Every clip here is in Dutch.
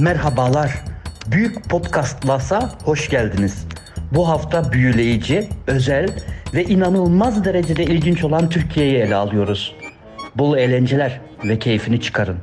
Merhabalar. Büyük Podcastlas'a hoş geldiniz. Bu hafta büyüleyici, özel ve inanılmaz derecede ilginç olan Türkiye'yi ele alıyoruz. Bol eğlenceler ve keyfini çıkarın.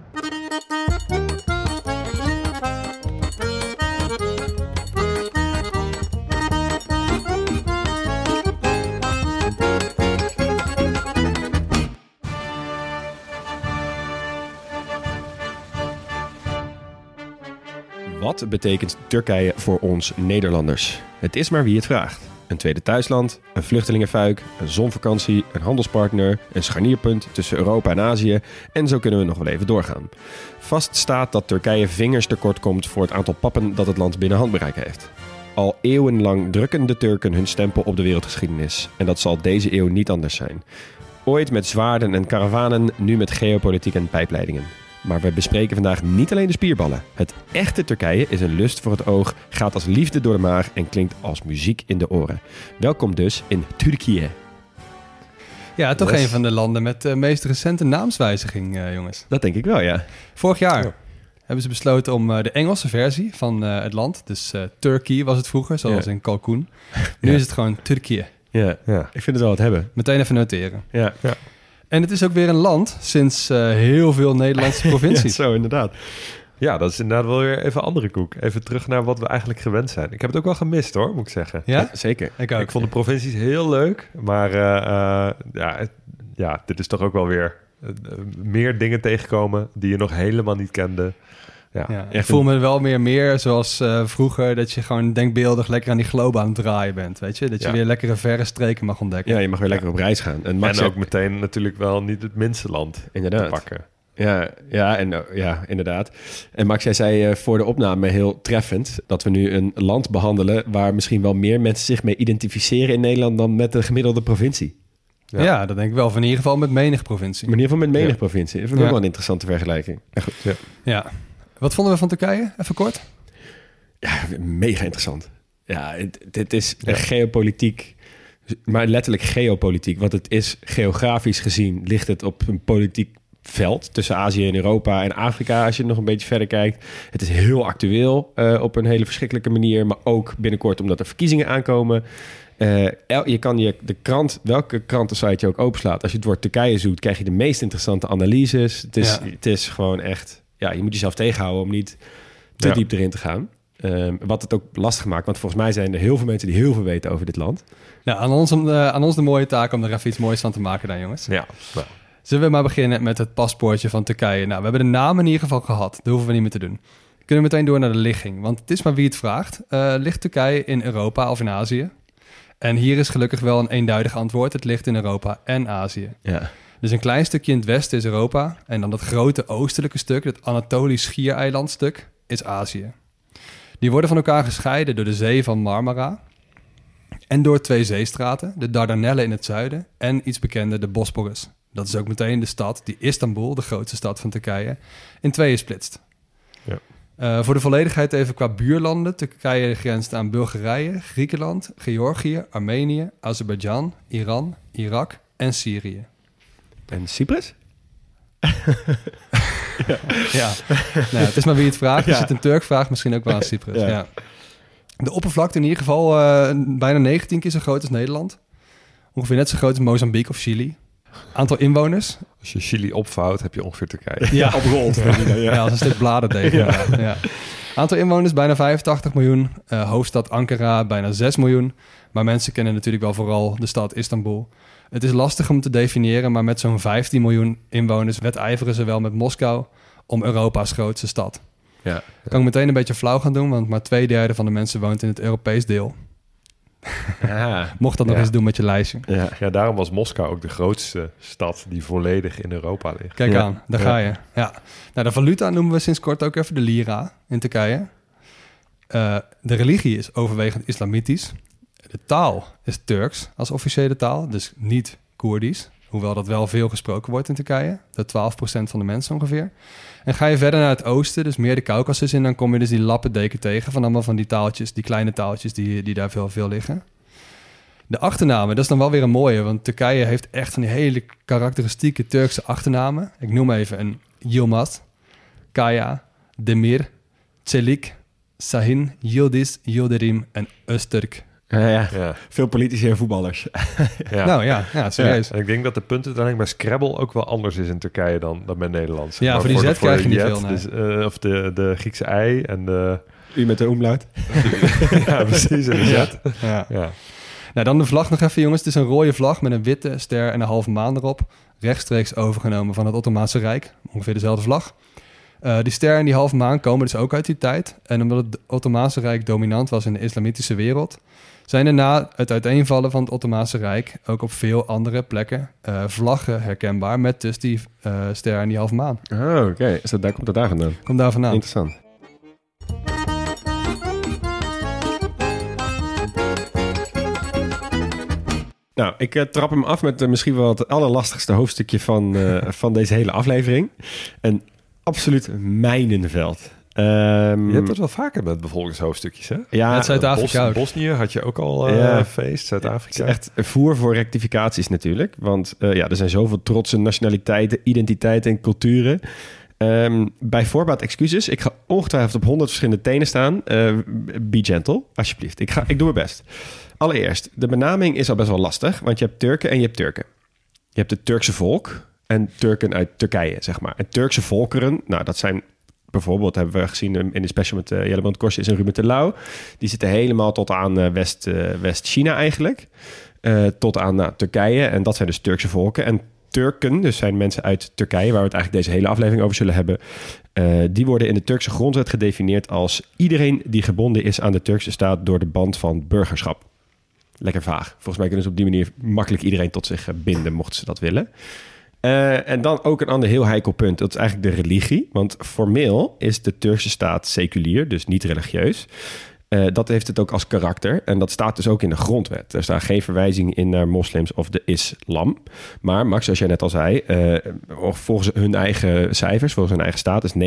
Wat betekent Turkije voor ons Nederlanders? Het is maar wie het vraagt. Een tweede thuisland, een vluchtelingenfuik, een zonvakantie, een handelspartner, een scharnierpunt tussen Europa en Azië en zo kunnen we nog wel even doorgaan. Vast staat dat Turkije vingers tekort komt voor het aantal pappen dat het land binnen handbereik heeft. Al eeuwenlang drukken de Turken hun stempel op de wereldgeschiedenis en dat zal deze eeuw niet anders zijn. Ooit met zwaarden en karavanen, nu met geopolitiek en pijpleidingen. Maar we bespreken vandaag niet alleen de spierballen. Het echte Turkije is een lust voor het oog, gaat als liefde door de maag en klinkt als muziek in de oren. Welkom dus in Turkije. Ja, toch Yes. een van de landen met de meest recente naamswijziging, eh, jongens. Dat denk ik wel, ja. Vorig jaar Ja. hebben ze besloten om eh, de Engelse versie van eh, het land, dus eh Turkey was het vroeger, zoals Ja. in Kalkoen. Nu Ja. is het gewoon Turkije. Ja, ja. ik vind het wel wat hebben. Meteen even noteren. Ja, ja. En het is ook weer een land sinds eh, heel veel Nederlandse provincies. zo inderdaad. Ja, dat is inderdaad wel weer even andere koek. Even terug naar wat we eigenlijk gewend zijn. Ik heb het ook wel gemist hoor, moet ik zeggen. Ja? Zeker. Ik ook. Ik vond de provincies heel leuk, maar eh, eh, ja, het- ja, dit is toch ook wel weer meer dingen tegenkomen die je nog helemaal niet kende. Ja, Ja, ik voel me wel meer meer zoals eh, vroeger, dat je gewoon denkbeeldig lekker aan die globe aan het draaien bent, weet je? Dat je Ja. weer lekkere verre streken mag ontdekken. Ja, je mag weer lekker op reis gaan. En Max en ook meteen natuurlijk wel niet het minste land te Inderdaad. pakken. Ja, ja, en, eh, ja, inderdaad. En Max, jij zei eh, voor de opname heel treffend dat we nu een land behandelen waar misschien wel meer mensen zich mee identificeren in Nederland dan met de gemiddelde provincie. Ja. Ja. dat denk ik wel. Van in ieder geval met menig provincie. In ieder geval met menig Ja. provincie. Dat vind ik Ja. ook wel een interessante vergelijking. Ja, goed. Ja. Wat vonden we van Turkije? Even kort. Ja, mega interessant. Ja, dit is Ja. geopolitiek, maar letterlijk geopolitiek. Want het is geografisch gezien, ligt het op een politiek veld tussen Azië en Europa en Afrika, als je nog een beetje verder kijkt. Het is heel actueel eh, op een hele verschrikkelijke manier, maar ook binnenkort omdat er verkiezingen aankomen. Eh, el- je kan je de krant, welke krantensite je ook openslaat, als je het woord Turkije zoekt, krijg je de meest interessante analyses. Het is, Ja. het is gewoon echt, ja, je moet jezelf tegenhouden om niet te Ja. diep erin te gaan. Ehm, wat het ook lastig maakt, want volgens mij zijn er heel veel mensen die heel veel weten over dit land. Nou, aan ons, om, eh, aan ons de mooie taak om er even iets moois van te maken dan, jongens. Ja, nou, Zullen we maar beginnen met het paspoortje van Turkije? Nou, we hebben de naam in ieder geval gehad. Dat hoeven we niet meer te doen. We kunnen meteen door naar de ligging. Want het is maar wie het vraagt. Eh, ligt Turkije in Europa of in Azië? En hier is gelukkig wel een eenduidig antwoord. Het ligt in Europa en Azië. Ja. Dus een klein stukje in het westen is Europa. En dan dat grote oostelijke stuk, het Anatolisch schiereilandstuk, is Azië. Die worden van elkaar gescheiden door de zee van Marmara. En door twee zeestraten, de Dardanellen in het zuiden en iets bekender de Bosporus. Dat is ook meteen de stad die Istanbul, de grootste stad van Turkije, in tweeën splitst. Ja. Eh, voor de volledigheid even qua buurlanden. Turkije grenst aan Bulgarije, Griekenland, Georgië, Armenië, Azerbeidzjan, Iran, Irak en Syrië. En Cyprus? Ja, nou, het is maar wie het vraagt. Als Ja. je het een Turk vraagt, misschien ook wel aan Cyprus. Ja. Ja. De oppervlakte in ieder geval eh, bijna 19 keer zo groot als Nederland. Ongeveer net zo groot als Mozambique of Chili. Aantal inwoners. Als je Chili opvouwt, heb je ongeveer Turkije. Ja, Opgerold. ja. ja. als een stuk bladerdeeg. Ja. Ja. Aantal inwoners bijna 85 miljoen. Eh, hoofdstad Ankara bijna 6 miljoen. Maar mensen kennen natuurlijk wel vooral de stad Istanbul. Het is lastig om te definiëren, maar met zo'n 15 miljoen inwoners wedijveren ze wel met Moskou om Europa's grootste stad. Ja. Kan ik meteen een beetje flauw gaan doen, want maar twee derde van de mensen woont in het Europees deel. Ja. Mocht dat nog Ja. eens doen met je lijstje. Ja. Ja, daarom was Moskou ook de grootste stad die volledig in Europa ligt. Kijk Ja. aan, daar Ja. ga je. Ja. Nou, de valuta noemen we sinds kort ook even de lira in Turkije. Eh, de religie is overwegend islamitisch. De taal is Turks als officiële taal, dus niet Koerdisch. Hoewel dat wel veel gesproken wordt in Turkije. Dat 12% van de mensen ongeveer. En ga je verder naar het oosten, dus meer de Caucasus in... dan kom je dus die lappendeken tegen van allemaal van die taaltjes... die kleine taaltjes die, die daar veel, veel liggen. De achternamen, dat is dan wel weer een mooie... want Turkije heeft echt die hele karakteristieke Turkse achternamen. Ik noem even een Yilmaz, Kaya, Demir, Çelik, Sahin, Yildiz, Yildirim en Öztürk. Ja, ja. Ja, Veel politici en voetballers. ja. Nou ja, ja serieus. En ik denk dat de puntentelling bij Scrabble ook wel anders is in Turkije dan, dan bij Nederland. Ja, maar voor die de- Z krijg je niet veel, nee. dus, eh, of de, de Griekse ei en de... U met de omlaut. ja, precies. En de Z. Ja. Ja. Nou, dan de vlag nog even, jongens. Het is een rode vlag met een witte ster en een halve maan erop. Rechtstreeks overgenomen van het Ottomaanse Rijk. Ongeveer dezelfde vlag. Eh, die ster en die halve maan komen dus ook uit die tijd. En omdat het Ottomaanse Rijk dominant was in de islamitische wereld... zijn er na het uiteenvallen van het Ottomaanse Rijk... ook op veel andere plekken eh, vlaggen herkenbaar... met dus die eh, ster en die halve maan. Oh, oké. Dus daar komt het daar vandaan. Komt daar vandaan. Interessant. Nou, ik eh, trap hem af met misschien wel het allerlastigste hoofdstukje van, van deze hele aflevering. Een absoluut mijnenveld. Ehm, Je hebt het wel vaker met bevolkingshoofdstukjes, hè? ja, Met Zuid-Afrika Bos-. Bosnië had je ook al eh, Ja. feest, Zuid-Afrika. echt voer voor rectificaties natuurlijk. Want eh, ja, er zijn zoveel trotse nationaliteiten, identiteiten en culturen. Ehm, bij voorbaat excuses. Ik ga ongetwijfeld op honderd verschillende tenen staan. Eh, be gentle, alsjeblieft. Ik, ga, ik doe mijn best. Allereerst, de benaming is al best wel lastig. Want je hebt Turken en je hebt Turken. Je hebt het Turkse volk en Turken uit Turkije, zeg maar. En Turkse volkeren, nou dat zijn... Bijvoorbeeld hebben we gezien in de special met uh, Jelle Korsjes en Ruben Terlouw. Die zitten helemaal tot aan eh, West, eh, West-China eigenlijk. Tot aan Turkije. En dat zijn dus Turkse volken. En Turken, dus zijn mensen uit Turkije... waar we het eigenlijk deze hele aflevering over zullen hebben... die worden in de Turkse grondwet gedefinieerd als... iedereen die gebonden is aan de Turkse staat... door de band van burgerschap. Lekker vaag. Volgens mij kunnen ze op die manier makkelijk iedereen tot zich binden... mochten ze dat willen. Uh, en dan ook een ander heel heikel punt. Dat is eigenlijk de religie. Want formeel is de Turkse staat seculier, dus niet religieus. Uh, dat heeft het ook als karakter. En dat staat dus ook in de grondwet. Er staat geen verwijzing in naar moslims of de islam. Maar Max, zoals jij net al zei... Uh, volgens hun eigen cijfers, volgens hun eigen staat... is 99%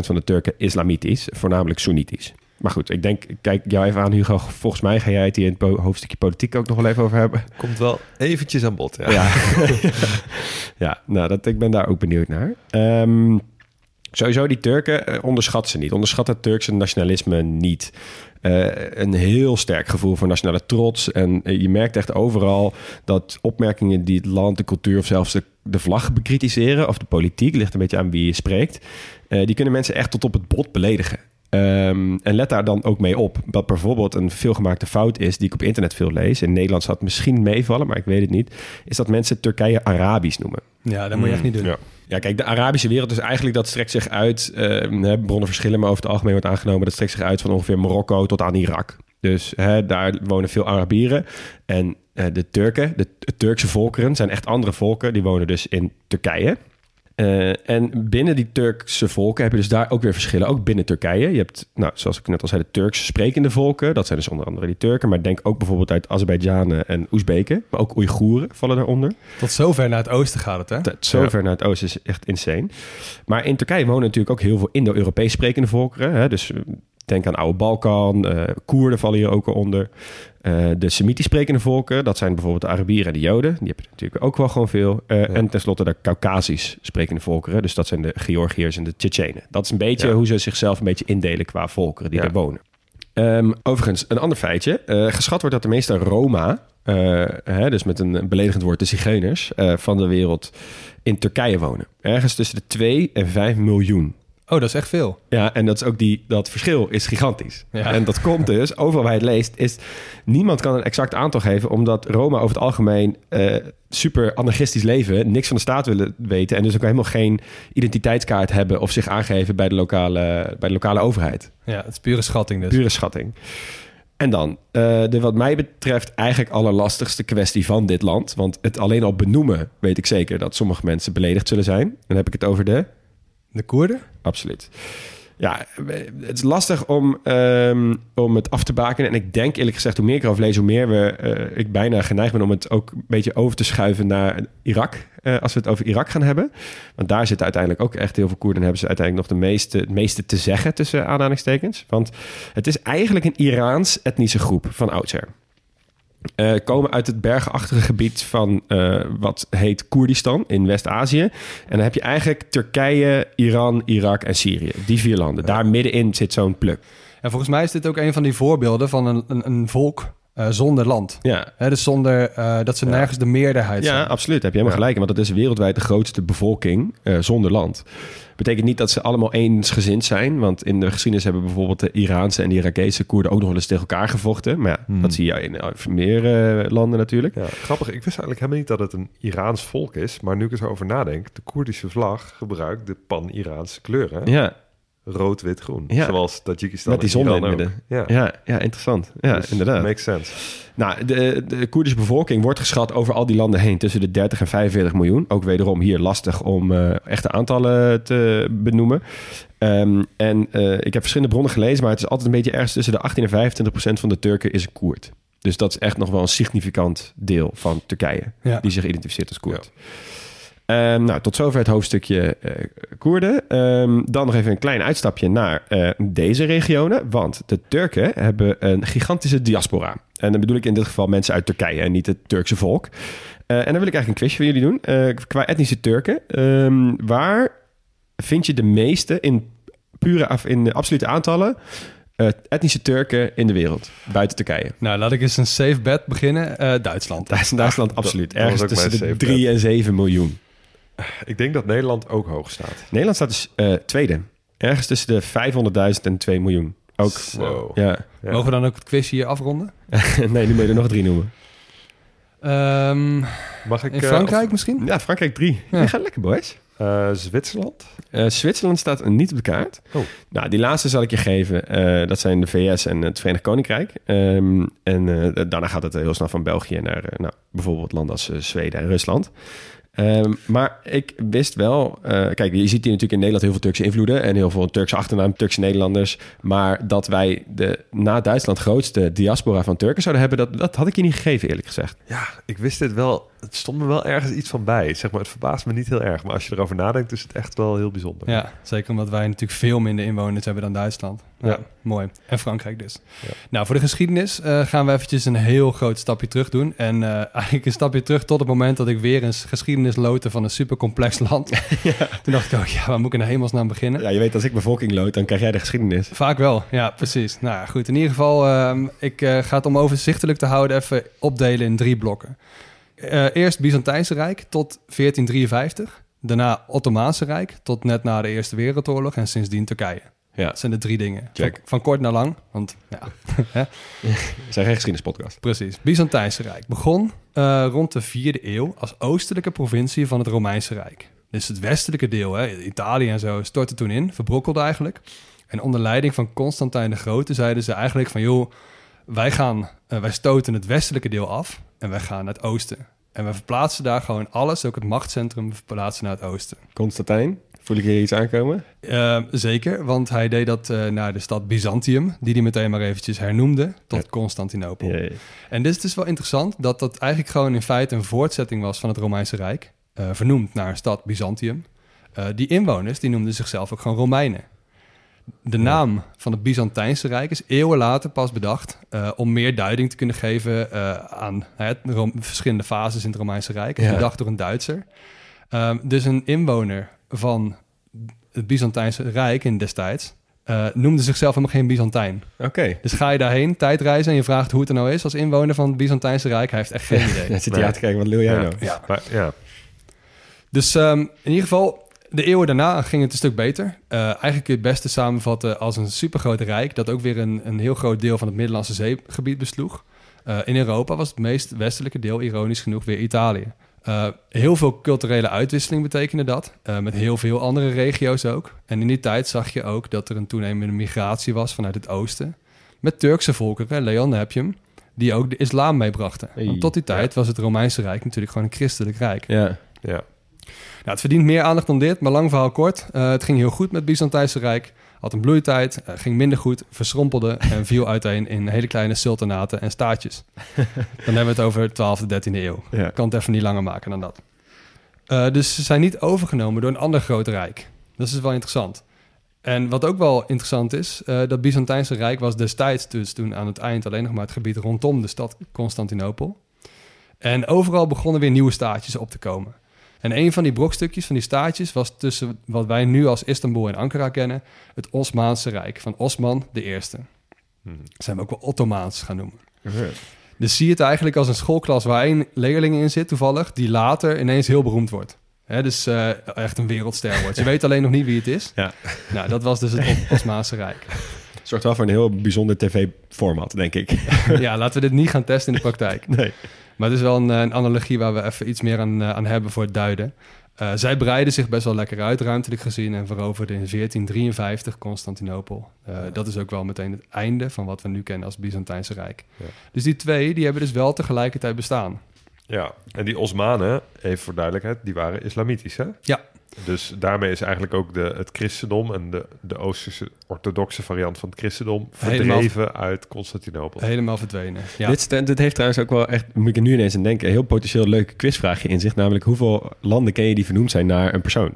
van de Turken islamitisch, voornamelijk soenitisch. Maar goed, ik denk, kijk jou even aan Hugo. Volgens mij ga jij het hier in het hoofdstukje politiek ook nog wel even over hebben. Komt wel eventjes aan bod, ja. Ja, ja nou, dat, ik ben daar ook benieuwd naar. Um, sowieso die Turken, uh, onderschat ze niet. Onderschat het Turkse nationalisme niet. Uh, een heel sterk gevoel voor nationale trots. En uh, je merkt echt overal dat opmerkingen die het land, de cultuur of zelfs de, de vlag bekritiseren... of de politiek, ligt een beetje aan wie je spreekt... Uh, die kunnen mensen echt tot op het bot beledigen. Um, en let daar dan ook mee op. Dat bijvoorbeeld een veelgemaakte fout is, die ik op internet veel lees. In Nederland zou het misschien meevallen, maar ik weet het niet. Is dat mensen Turkije Arabisch noemen. Ja, dat moet je echt niet doen. Ja. Ja, kijk, de Arabische wereld is eigenlijk, dat strekt zich uit, uh, bronnen verschillen, maar over het algemeen wordt aangenomen, dat strekt zich uit van ongeveer Marokko tot aan Irak. Dus hè, daar wonen veel Arabieren. En uh, de Turken, de, de Turkse volkeren, zijn echt andere volken. Die wonen dus in Turkije. Uh, en binnen die Turkse volken heb je dus daar ook weer verschillen. Ook binnen Turkije. Je hebt, nou, zoals ik net al zei, de Turks sprekende volken. Dat zijn dus onder andere die Turken. Maar denk ook bijvoorbeeld uit Azerbeidzjanen en Oezbeken. Maar ook Oeigoeren vallen daaronder. Tot zover naar het oosten gaat het, hè? Tot zover ja. naar het oosten is echt insane. Maar in Turkije wonen natuurlijk ook heel veel Indo-Europees sprekende volkeren. Hè? Dus denk aan oude Balkan. Uh, Koerden vallen hier ook al onder. Uh, de Semitisch sprekende volken, dat zijn bijvoorbeeld de Arabieren en de Joden. Die hebben natuurlijk ook wel gewoon veel. Uh, ja. En tenslotte de Caucasisch sprekende volkeren. Dus dat zijn de Georgiërs en de Tsjetsjenen. Dat is een beetje ja. hoe ze zichzelf een beetje indelen qua volkeren die ja. er wonen. Um, overigens, een ander feitje. Uh, geschat wordt dat de meeste Roma eh, hè, dus met een beledigend woord, de zigeuners eh, van de wereld in Turkije wonen. Ergens tussen de 2 en 5 miljoen. Oh, dat is echt veel. Ja, en dat is ook die, dat verschil is gigantisch. Ja. En dat komt dus, overal waar je het leest, is niemand kan een exact aantal geven, omdat Roma over het algemeen eh, super anarchistisch leven, niks van de staat willen weten en dus ook helemaal geen identiteitskaart hebben of zich aangeven bij de lokale, bij de lokale overheid. Ja, het is pure schatting dus. Pure schatting. En dan, eh, de wat mij betreft eigenlijk allerlastigste kwestie van dit land. Want het alleen al benoemen weet ik zeker dat sommige mensen beledigd zullen zijn. Dan heb ik het over de De Koerden? Absoluut. Ja, het is lastig om, ehm, om het af te bakenen. En ik denk eerlijk gezegd, hoe meer ik erover lees, hoe meer we, eh, ik bijna geneigd ben om het ook een beetje over te schuiven naar Irak. eh, als we het over Irak gaan hebben. Want daar zitten uiteindelijk ook echt heel veel Koerden. En hebben ze uiteindelijk nog de meeste, het meeste te zeggen tussen aanhalingstekens. Want het is eigenlijk een Iraans etnische groep van oudsher. Eh, komen uit het bergachtige gebied van eh, wat heet Koerdistan in West-Azië. En dan heb je eigenlijk Turkije, Iran, Irak en Syrië. Die vier landen. Daar middenin zit zo'n pluk. En volgens mij is dit ook een van die voorbeelden van een, een, een volk eh, zonder land. Ja, Hè, dus zonder eh, dat ze nergens de meerderheid ja zijn. absoluut. Heb je helemaal gelijk. Want dat is wereldwijd de grootste bevolking eh, zonder land. Betekent niet dat ze allemaal eensgezind zijn. Want in de geschiedenis hebben bijvoorbeeld de Iraanse en de Irakese Koerden ook nog wel eens tegen elkaar gevochten. Maar ja, dat zie je in meer eh, landen natuurlijk. Ja, grappig. Ik wist eigenlijk helemaal niet dat het een Iraans volk is. Maar nu ik erover nadenk, de Koerdische vlag gebruikt de pan-Iraanse kleuren. Ja, Rood, wit, groen. Ja. Zoals Tajikistan met die zon in het midden. Ja, Ja, ja, interessant. Ja, Dus inderdaad. Makes sense. Nou, de, de Koerdische bevolking wordt geschat over al die landen heen tussen de 30 en 45 miljoen. Ook wederom hier lastig om eh, echte aantallen te benoemen. Ehm, en eh, ik heb verschillende bronnen gelezen, maar het is altijd een beetje ergens tussen de 18 en 25 procent van de Turken is een Koerd. Dus dat is echt nog wel een significant deel van Turkije Ja. die zich identificeert als Koerd. Ehm, nou, tot zover het hoofdstukje eh, Koerden. Ehm, dan nog even een klein uitstapje naar eh, deze regionen. Want de Turken hebben een gigantische diaspora. En dan bedoel ik in dit geval mensen uit Turkije en niet het Turkse volk. Eh, en dan wil ik eigenlijk een quizje voor jullie doen. Eh, qua etnische Turken. Ehm, waar vind je de meeste in pure af, in absolute aantallen eh, etnische Turken in de wereld? Buiten Turkije. Nou, laat ik eens een safe bet beginnen. Eh, Duitsland. Duitsland absoluut. Ergens tussen de safe 3 en 7 miljoen. Ik denk dat Nederland ook hoog staat. Nederland staat dus eh, tweede. Ergens tussen de 500.000 en 2 miljoen. Ook. Zo. Ja. Ja. Mogen we dan ook het quiz hier afronden? nee, nu moet je er nog drie noemen. Ehm, Mag ik... in eh, Frankrijk misschien? Ja, Frankrijk drie. Ja. Die gaat lekker, boys. eh, Zwitserland? Eh, Zwitserland staat niet op de kaart. Oh. Nou, die laatste zal ik je geven. Eh, dat zijn de VS en het Verenigd Koninkrijk. Ehm, en eh, daarna gaat het heel snel van België naar eh, nou, bijvoorbeeld landen als eh, Zweden en Rusland. Ehm, maar ik wist wel... eh, kijk, je ziet hier natuurlijk in Nederland heel veel Turkse invloeden... en heel veel Turkse achternaam, Turkse Nederlanders. Maar dat wij de na Duitsland grootste diaspora van Turken zouden hebben... dat, dat had ik je niet gegeven, eerlijk gezegd. Ja, ik wist dit wel. Het stond me wel ergens iets van bij. Zeg maar, het verbaast me niet heel erg. Maar als je erover nadenkt, is het echt wel heel bijzonder. Ja, zeker omdat wij natuurlijk veel minder inwoners hebben dan Duitsland. Ja, Ja. mooi. En Frankrijk dus. Ja. Nou, voor de geschiedenis eh, gaan we eventjes een heel groot stapje terug doen. En eh, eigenlijk een stapje terug tot het moment dat ik weer een geschiedenis loten van een supercomplex land. Toen dacht ik, oh ja, waar moet ik in de hemelsnaam beginnen? Ja, je weet, als ik bevolking lood, dan krijg jij de geschiedenis. Vaak wel, ja, precies. Nou goed, in ieder geval, ehm, ik eh, ga het om overzichtelijk te houden even opdelen in drie blokken. Eh, eerst Byzantijnse Rijk tot 1453. Daarna Ottomaanse Rijk tot net na de Eerste Wereldoorlog en sindsdien Turkije. Ja, Dat zijn de drie dingen. Van, van kort naar lang, want ja, we zijn geen geschiedenispodcast. precies. Byzantijnse Rijk begon eh, rond de vierde eeuw als oostelijke provincie van het Romeinse Rijk. Dus het westelijke deel, hè, Italië en zo, stortte toen in, verbrokkelde eigenlijk. En onder leiding van Constantijn de Grote zeiden ze eigenlijk van... joh, wij, gaan, eh, wij stoten het westelijke deel af en wij gaan naar het oosten. En we verplaatsen daar gewoon alles, ook het machtscentrum, we verplaatsen naar het oosten. Constantijn, voel ik hier iets aankomen? Eh, zeker, want hij deed dat eh, naar de stad Byzantium, die hij meteen maar eventjes hernoemde tot Ja. Constantinopel. Jee. En dit is dus wel interessant dat dat eigenlijk gewoon in feite een voortzetting was van het Romeinse Rijk, eh, vernoemd naar stad Byzantium. Die inwoners die noemden zichzelf ook gewoon Romeinen. De naam van het Byzantijnse Rijk is eeuwen later pas bedacht eh, om meer duiding te kunnen geven eh, aan het verschillende fases in het Romeinse Rijk. Ja. bedacht door een Duitser. Ehm, dus een inwoner van het Byzantijnse Rijk in destijds eh noemde zichzelf helemaal geen Byzantijn. Oké. Dus ga je daarheen, tijdreizen, en je vraagt hoe het er nou is als inwoner van het Byzantijnse Rijk, hij heeft echt geen idee. Ja, zit hij aan te kijken, wat lul jij Ja. nou? Ja. Maar, ja. Dus ehm, in ieder geval, de eeuwen daarna ging het een stuk beter. Eh, eigenlijk kun je het beste samenvatten als een supergroot rijk... dat ook weer een, een heel groot deel van het Middellandse Zeegebied besloeg. Eh, in Europa was het meest westelijke deel, ironisch genoeg, weer Italië. Eh, heel veel culturele uitwisseling betekende dat, met heel veel andere regio's ook. En in die tijd zag je ook dat er een toenemende migratie was vanuit het oosten... met Turkse volkeren, Leon heb je hem, die ook de islam meebrachten. Hey, Want tot die tijd was het Romeinse Rijk natuurlijk gewoon een christelijk rijk. Ja. ja. Nou, het verdient meer aandacht dan dit, maar lang verhaal kort. Eh, het ging heel goed met het Byzantijnse Rijk. Had een bloeitijd, eh, ging minder goed, verschrompelde en viel uiteen in hele kleine sultanaten en staatjes. Dan hebben we het over 12e, 13e eeuw. Ja. Ik kan het even niet langer maken dan dat. Eh, dus ze zijn niet overgenomen door een ander groot rijk. Dat is wel interessant. En wat ook wel interessant is, dat Byzantijnse Rijk was destijds dus toen aan het eind alleen nog maar het gebied rondom de stad Constantinopel. En overal begonnen weer nieuwe staatjes op te komen. En een van die brokstukjes van die staatjes was tussen wat wij nu als Istanbul en Ankara kennen, het Osmaanse Rijk van Osman de Eerste. Mhm. Zijn we ook wel Ottomaans gaan noemen. Dus zie het eigenlijk als een schoolklas waar één leerling in zit, toevallig, die later ineens heel beroemd wordt. Hè, dus eh, echt een wereldster wordt. Je weet alleen nog niet wie het is. Ja. Nou, dat was dus het Os- Osmaanse Rijk. Zorgt wel voor een heel bijzonder tv-format, denk ik. Ja, laten we dit niet gaan testen in de praktijk. Nee. Maar het is wel een, eh, een analogie waar we even iets meer aan, eh, aan hebben voor het duiden. Eh, zij breiden zich best wel lekker uit, ruimtelijk gezien, en veroverden in 1453 Constantinopel. Dat is ook wel meteen het einde van wat we nu kennen als Byzantijnse Rijk. Ja. Dus die twee, die hebben dus wel tegelijkertijd bestaan. ja, en die Osmanen, even voor duidelijkheid, die waren islamitisch, hè? Ja. Dus daarmee is eigenlijk ook de, het christendom en de, de Oosterse orthodoxe variant van het christendom Helemaal- verdreven uit Constantinopel. Helemaal verdwenen. Ja. Dit, dit heeft trouwens ook wel echt, moet ik er nu ineens aan denken, een heel potentieel leuke quizvraagje in zich. Namelijk, hoeveel landen ken je die vernoemd zijn naar een persoon?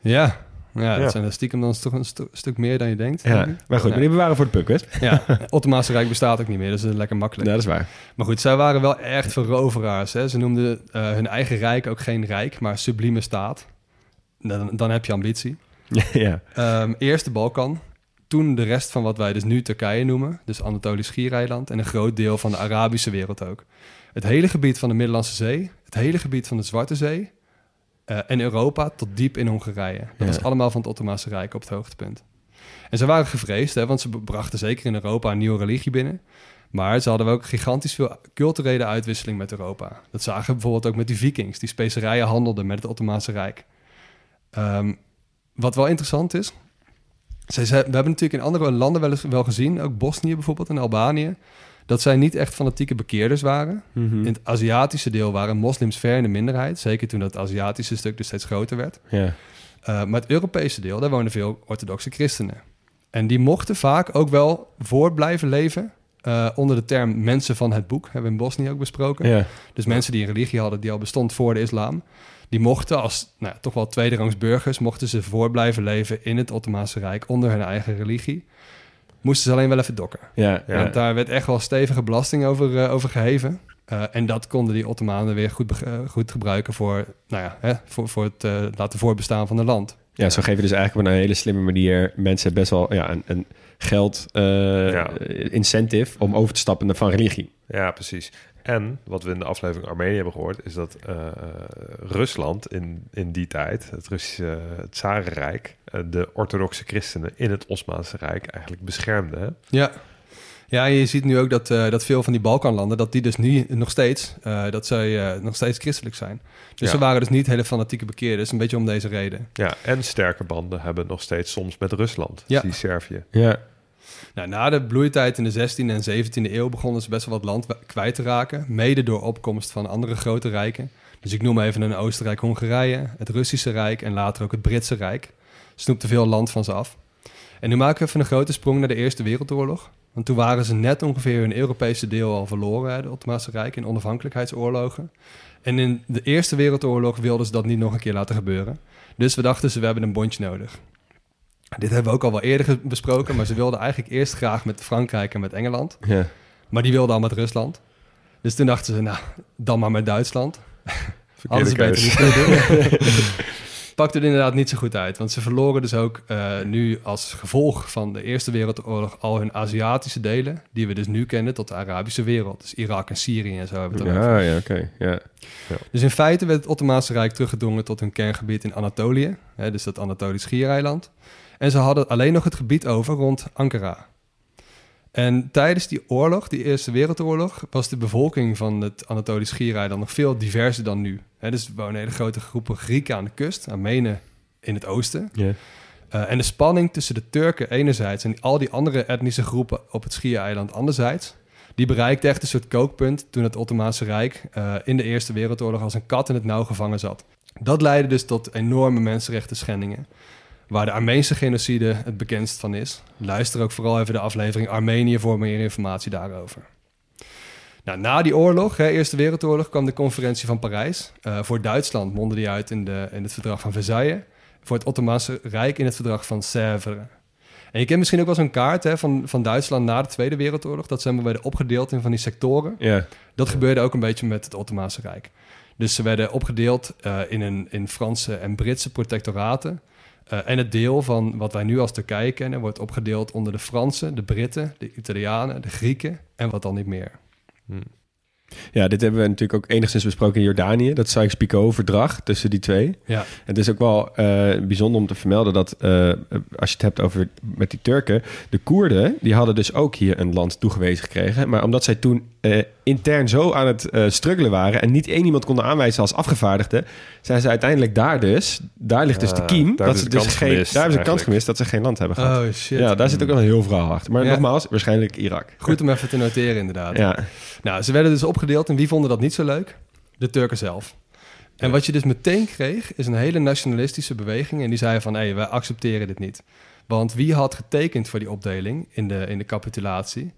Ja, ja, dat Ja. zijn er stiekem dan toch een stu- stuk meer dan je denkt. Ja, maar goed, Ja. maar die bewaren voor de pukquiz. Ja, het Ottomaanse Rijk bestaat ook niet meer, dus dat is lekker makkelijk. Ja, dat is waar. Maar goed, zij waren wel echt veroveraars. Hè? Ze noemden eh, hun eigen rijk ook geen rijk, maar sublieme staat. Dan, dan heb je ambitie. ja. Ehm, eerst de Balkan, toen de rest van wat wij dus nu Turkije noemen, dus Anatolisch Schiereiland en een groot deel van de Arabische wereld ook. Het hele gebied van de Middellandse Zee, het hele gebied van de Zwarte Zee eh, en Europa tot diep in Hongarije. Dat Ja. was allemaal van het Ottomaanse Rijk op het hoogtepunt. En ze waren gevreesd, hè, want ze brachten zeker in Europa een nieuwe religie binnen. Maar ze hadden ook gigantisch veel culturele uitwisseling met Europa. Dat zagen we bijvoorbeeld ook met die vikings, die specerijen handelden met het Ottomaanse Rijk. Ehm, wat wel interessant is, zij, zei- we hebben natuurlijk in andere landen wel eens wel gezien, ook Bosnië bijvoorbeeld en Albanië, dat zij niet echt fanatieke bekeerders waren. Mhm. In het Aziatische deel waren moslims ver in de minderheid, zeker toen dat Aziatische stuk dus steeds groter werd. Uh, maar het Europese deel, daar woonden veel orthodoxe christenen. En die mochten vaak ook wel voort blijven leven uh, onder de term mensen van het boek, hebben we in Bosnië ook besproken. Dus mensen die een religie hadden die al bestond voor de islam, die mochten als nou, ja, toch wel tweederangs burgers, mochten ze voort blijven leven in het Ottomaanse Rijk onder hun eigen religie. Moesten ze alleen wel even dokken. Ja, Ja. Want daar werd echt wel stevige belasting over, eh, over geheven. Uh, en dat konden die Ottomanen weer goed, uh, goed gebruiken voor, nou ja, hè, voor, voor het uh, laten voorbestaan van het land. Ja, zo geven we dus eigenlijk op een hele slimme manier mensen best wel ja, een, een geld uh, Ja. incentive om over te stappen naar van religie. Ja, precies. En wat we in de aflevering Armenië hebben gehoord, is dat uh, Rusland in, in die tijd, het Russische het Tsarenrijk, uh, de orthodoxe christenen in het Osmaanse Rijk eigenlijk beschermde. Hè? Ja. Ja, en je ziet nu ook dat, uh, dat veel van die Balkanlanden, dat die dus nu nog steeds, uh, dat zij uh, nog steeds christelijk zijn. Dus Ja. ze waren dus niet hele fanatieke bekeerders, een beetje om deze reden. Ja, en sterke banden hebben nog steeds soms met Rusland, Ja. die Servië. Ja, Nou, na de bloeitijd in de 16e en 17e eeuw begonnen ze best wel wat land kwijt te raken. Mede door opkomst van andere grote rijken. Dus ik noem even een Oostenrijk-Hongarije, het Russische Rijk en later ook het Britse Rijk. Snoepte veel land van ze af. En nu maken we even een grote sprong naar de Eerste Wereldoorlog. Want toen waren ze net ongeveer hun Europese deel al verloren, de Ottomaanse Rijk, in onafhankelijkheidsoorlogen. En in de Eerste Wereldoorlog wilden ze dat niet nog een keer laten gebeuren. Dus we dachten ze, we hebben een bondje nodig. Dit hebben we ook al wel eerder besproken, maar ze wilden eigenlijk eerst graag met Frankrijk en met Engeland. ja. Maar die wilden al met Rusland. Dus toen dachten ze, nou, dan maar met Duitsland. Verkeerde beter niet pakte er inderdaad niet zo goed uit. Want ze verloren dus ook eh, nu als gevolg van de Eerste Wereldoorlog al hun Aziatische delen, die we dus nu kennen tot de Arabische wereld. Dus Irak en Syrië en zo hebben we het over. Ja, ja, oké. Ja. Dus in feite werd het Ottomaanse Rijk teruggedrongen tot hun kerngebied in Anatolië, hè, dus dat Anatolisch schiereiland. En ze hadden alleen nog het gebied over rond Ankara. En tijdens die oorlog, die Eerste Wereldoorlog, was de bevolking van het Anatolisch schiereiland nog veel diverser dan nu. Dus er wonen hele grote groepen Grieken aan de kust, Armenen in het oosten. Eh, en de spanning tussen de Turken enerzijds en al die andere etnische groepen op het schiereiland anderzijds, die bereikte echt een soort kookpunt toen het Ottomaanse Rijk eh, in de Eerste Wereldoorlog als een kat in het nauw gevangen zat. Dat leidde dus tot enorme mensenrechten schendingen. Waar de Armeense genocide het bekendst van is. Luister ook vooral even de aflevering Armenië voor meer informatie daarover. Nou, na die oorlog, hè, Eerste Wereldoorlog, kwam de conferentie van Parijs. Eh, voor Duitsland mondde die uit in, de, in het verdrag van Versailles. Voor het Ottomaanse Rijk in het verdrag van Sèvres. En je kent misschien ook wel zo'n kaart hè, van, van Duitsland na de Tweede Wereldoorlog. Dat ze werden opgedeeld in van die sectoren. Ja. Dat gebeurde ook een beetje met het Ottomaanse Rijk. Dus ze werden opgedeeld eh, in, een, in Franse en Britse protectoraten. Eh, en het deel van wat wij nu als Turkije kennen, wordt opgedeeld onder de Fransen, de Britten, de Italianen, de Grieken en wat dan niet meer. ja, dit hebben we natuurlijk ook enigszins besproken in Jordanië. Dat Sykes-Picot-verdrag tussen die twee. Ja, Het is ook wel eh, bijzonder om te vermelden dat eh, als je het hebt over met die Turken, de Koerden, die hadden dus ook hier een land toegewezen gekregen. Maar omdat zij toen eh, intern zo aan het eh, struggelen waren en niet één iemand konden aanwijzen als afgevaardigde, zijn ze uiteindelijk daar dus, daar ligt dus de kiem, daar dat hebben ze dus kans geen, gemist, daar hebben ze een kans gemist dat ze geen land hebben gehad. Oh shit. ja, daar zit ook wel een heel verhaal achter. Maar Ja. nogmaals, waarschijnlijk Irak. Goed om even te noteren inderdaad. Ja, Nou, ze werden dus opgedeeld en wie vonden dat niet zo leuk? De Turken zelf. En wat je dus meteen kreeg, is een hele nationalistische beweging. En die zei van, hé, wij accepteren dit niet. Want wie had getekend voor die opdeling in de, in de capitulatie?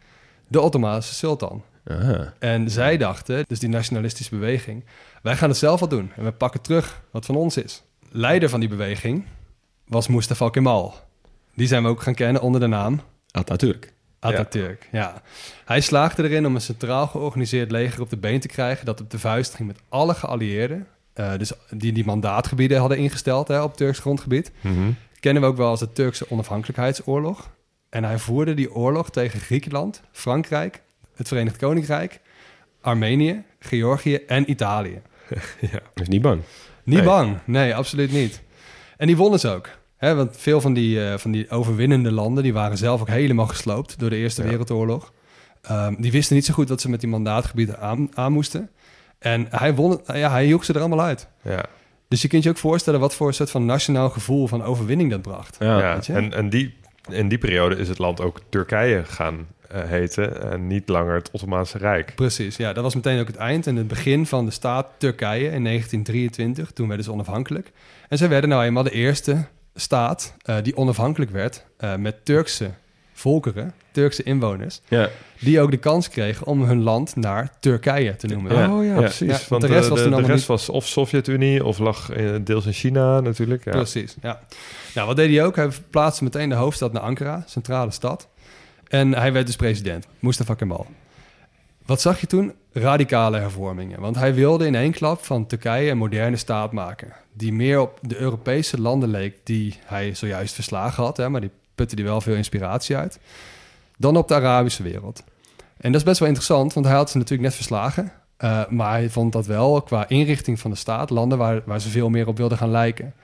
De Ottomaanse sultan. Aha. En zij dachten, dus die nationalistische beweging, wij gaan het zelf wel doen. En we pakken terug wat van ons is. Leider van die beweging was Mustafa Kemal. Die zijn we ook gaan kennen onder de naam Atatürk. Atatürk. Ja. Hij slaagde erin om een centraal georganiseerd leger op de been te krijgen... dat op de vuist ging met alle geallieerden... eh, dus die die mandaatgebieden hadden ingesteld hè, op Turks grondgebied. Mhm. Kennen we ook wel als de Turkse onafhankelijkheidsoorlog. En hij voerde die oorlog tegen Griekenland, Frankrijk, het Verenigd Koninkrijk... Armenië, Georgië en Italië. Is niet bang. Niet Nee. bang. Nee, absoluut niet. En die wonnen ze ook. Hè, want veel van die, eh, van die overwinnende landen... die waren zelf ook helemaal gesloopt door de Eerste Ja. Wereldoorlog. Ehm, die wisten niet zo goed wat ze met die mandaatgebieden aan, aan moesten. En hij, won, ja, hij joeg ze er allemaal uit. Ja. Dus je kunt je ook voorstellen... wat voor soort van nationaal gevoel van overwinning dat bracht. Ja. Ja, weet je? en, en die, in die periode is het land ook Turkije gaan heten en niet langer het Ottomaanse Rijk. Precies, ja, dat was meteen ook het eind en het begin van de staat Turkije in 1923. Toen werden ze onafhankelijk. En zij werden nou eenmaal de eerste staat eh, die onafhankelijk werd eh, met Turkse volkeren, Turkse inwoners, Ja. die ook de kans kregen om hun land naar Turkije te noemen. Ja. Oh ja, Ja. precies. Ja, want want de rest was de, rest was of Sovjet-Unie of lag eh, deels in China natuurlijk. Ja. Precies, ja. Nou, wat deed hij ook? Hij verplaatste meteen de hoofdstad naar Ankara, centrale stad. En hij werd dus president, Mustafa Kemal. Wat zag je toen? Radicale hervormingen. Want hij wilde in één klap van Turkije een moderne staat maken. Die meer op de Europese landen leek die hij zojuist verslagen had. Hè, maar die putte hij wel veel inspiratie uit. Dan op de Arabische wereld. En dat is best wel interessant, want hij had ze natuurlijk net verslagen. Eh, maar hij vond dat wel qua inrichting van de staat landen waar, waar ze veel meer op wilden gaan lijken.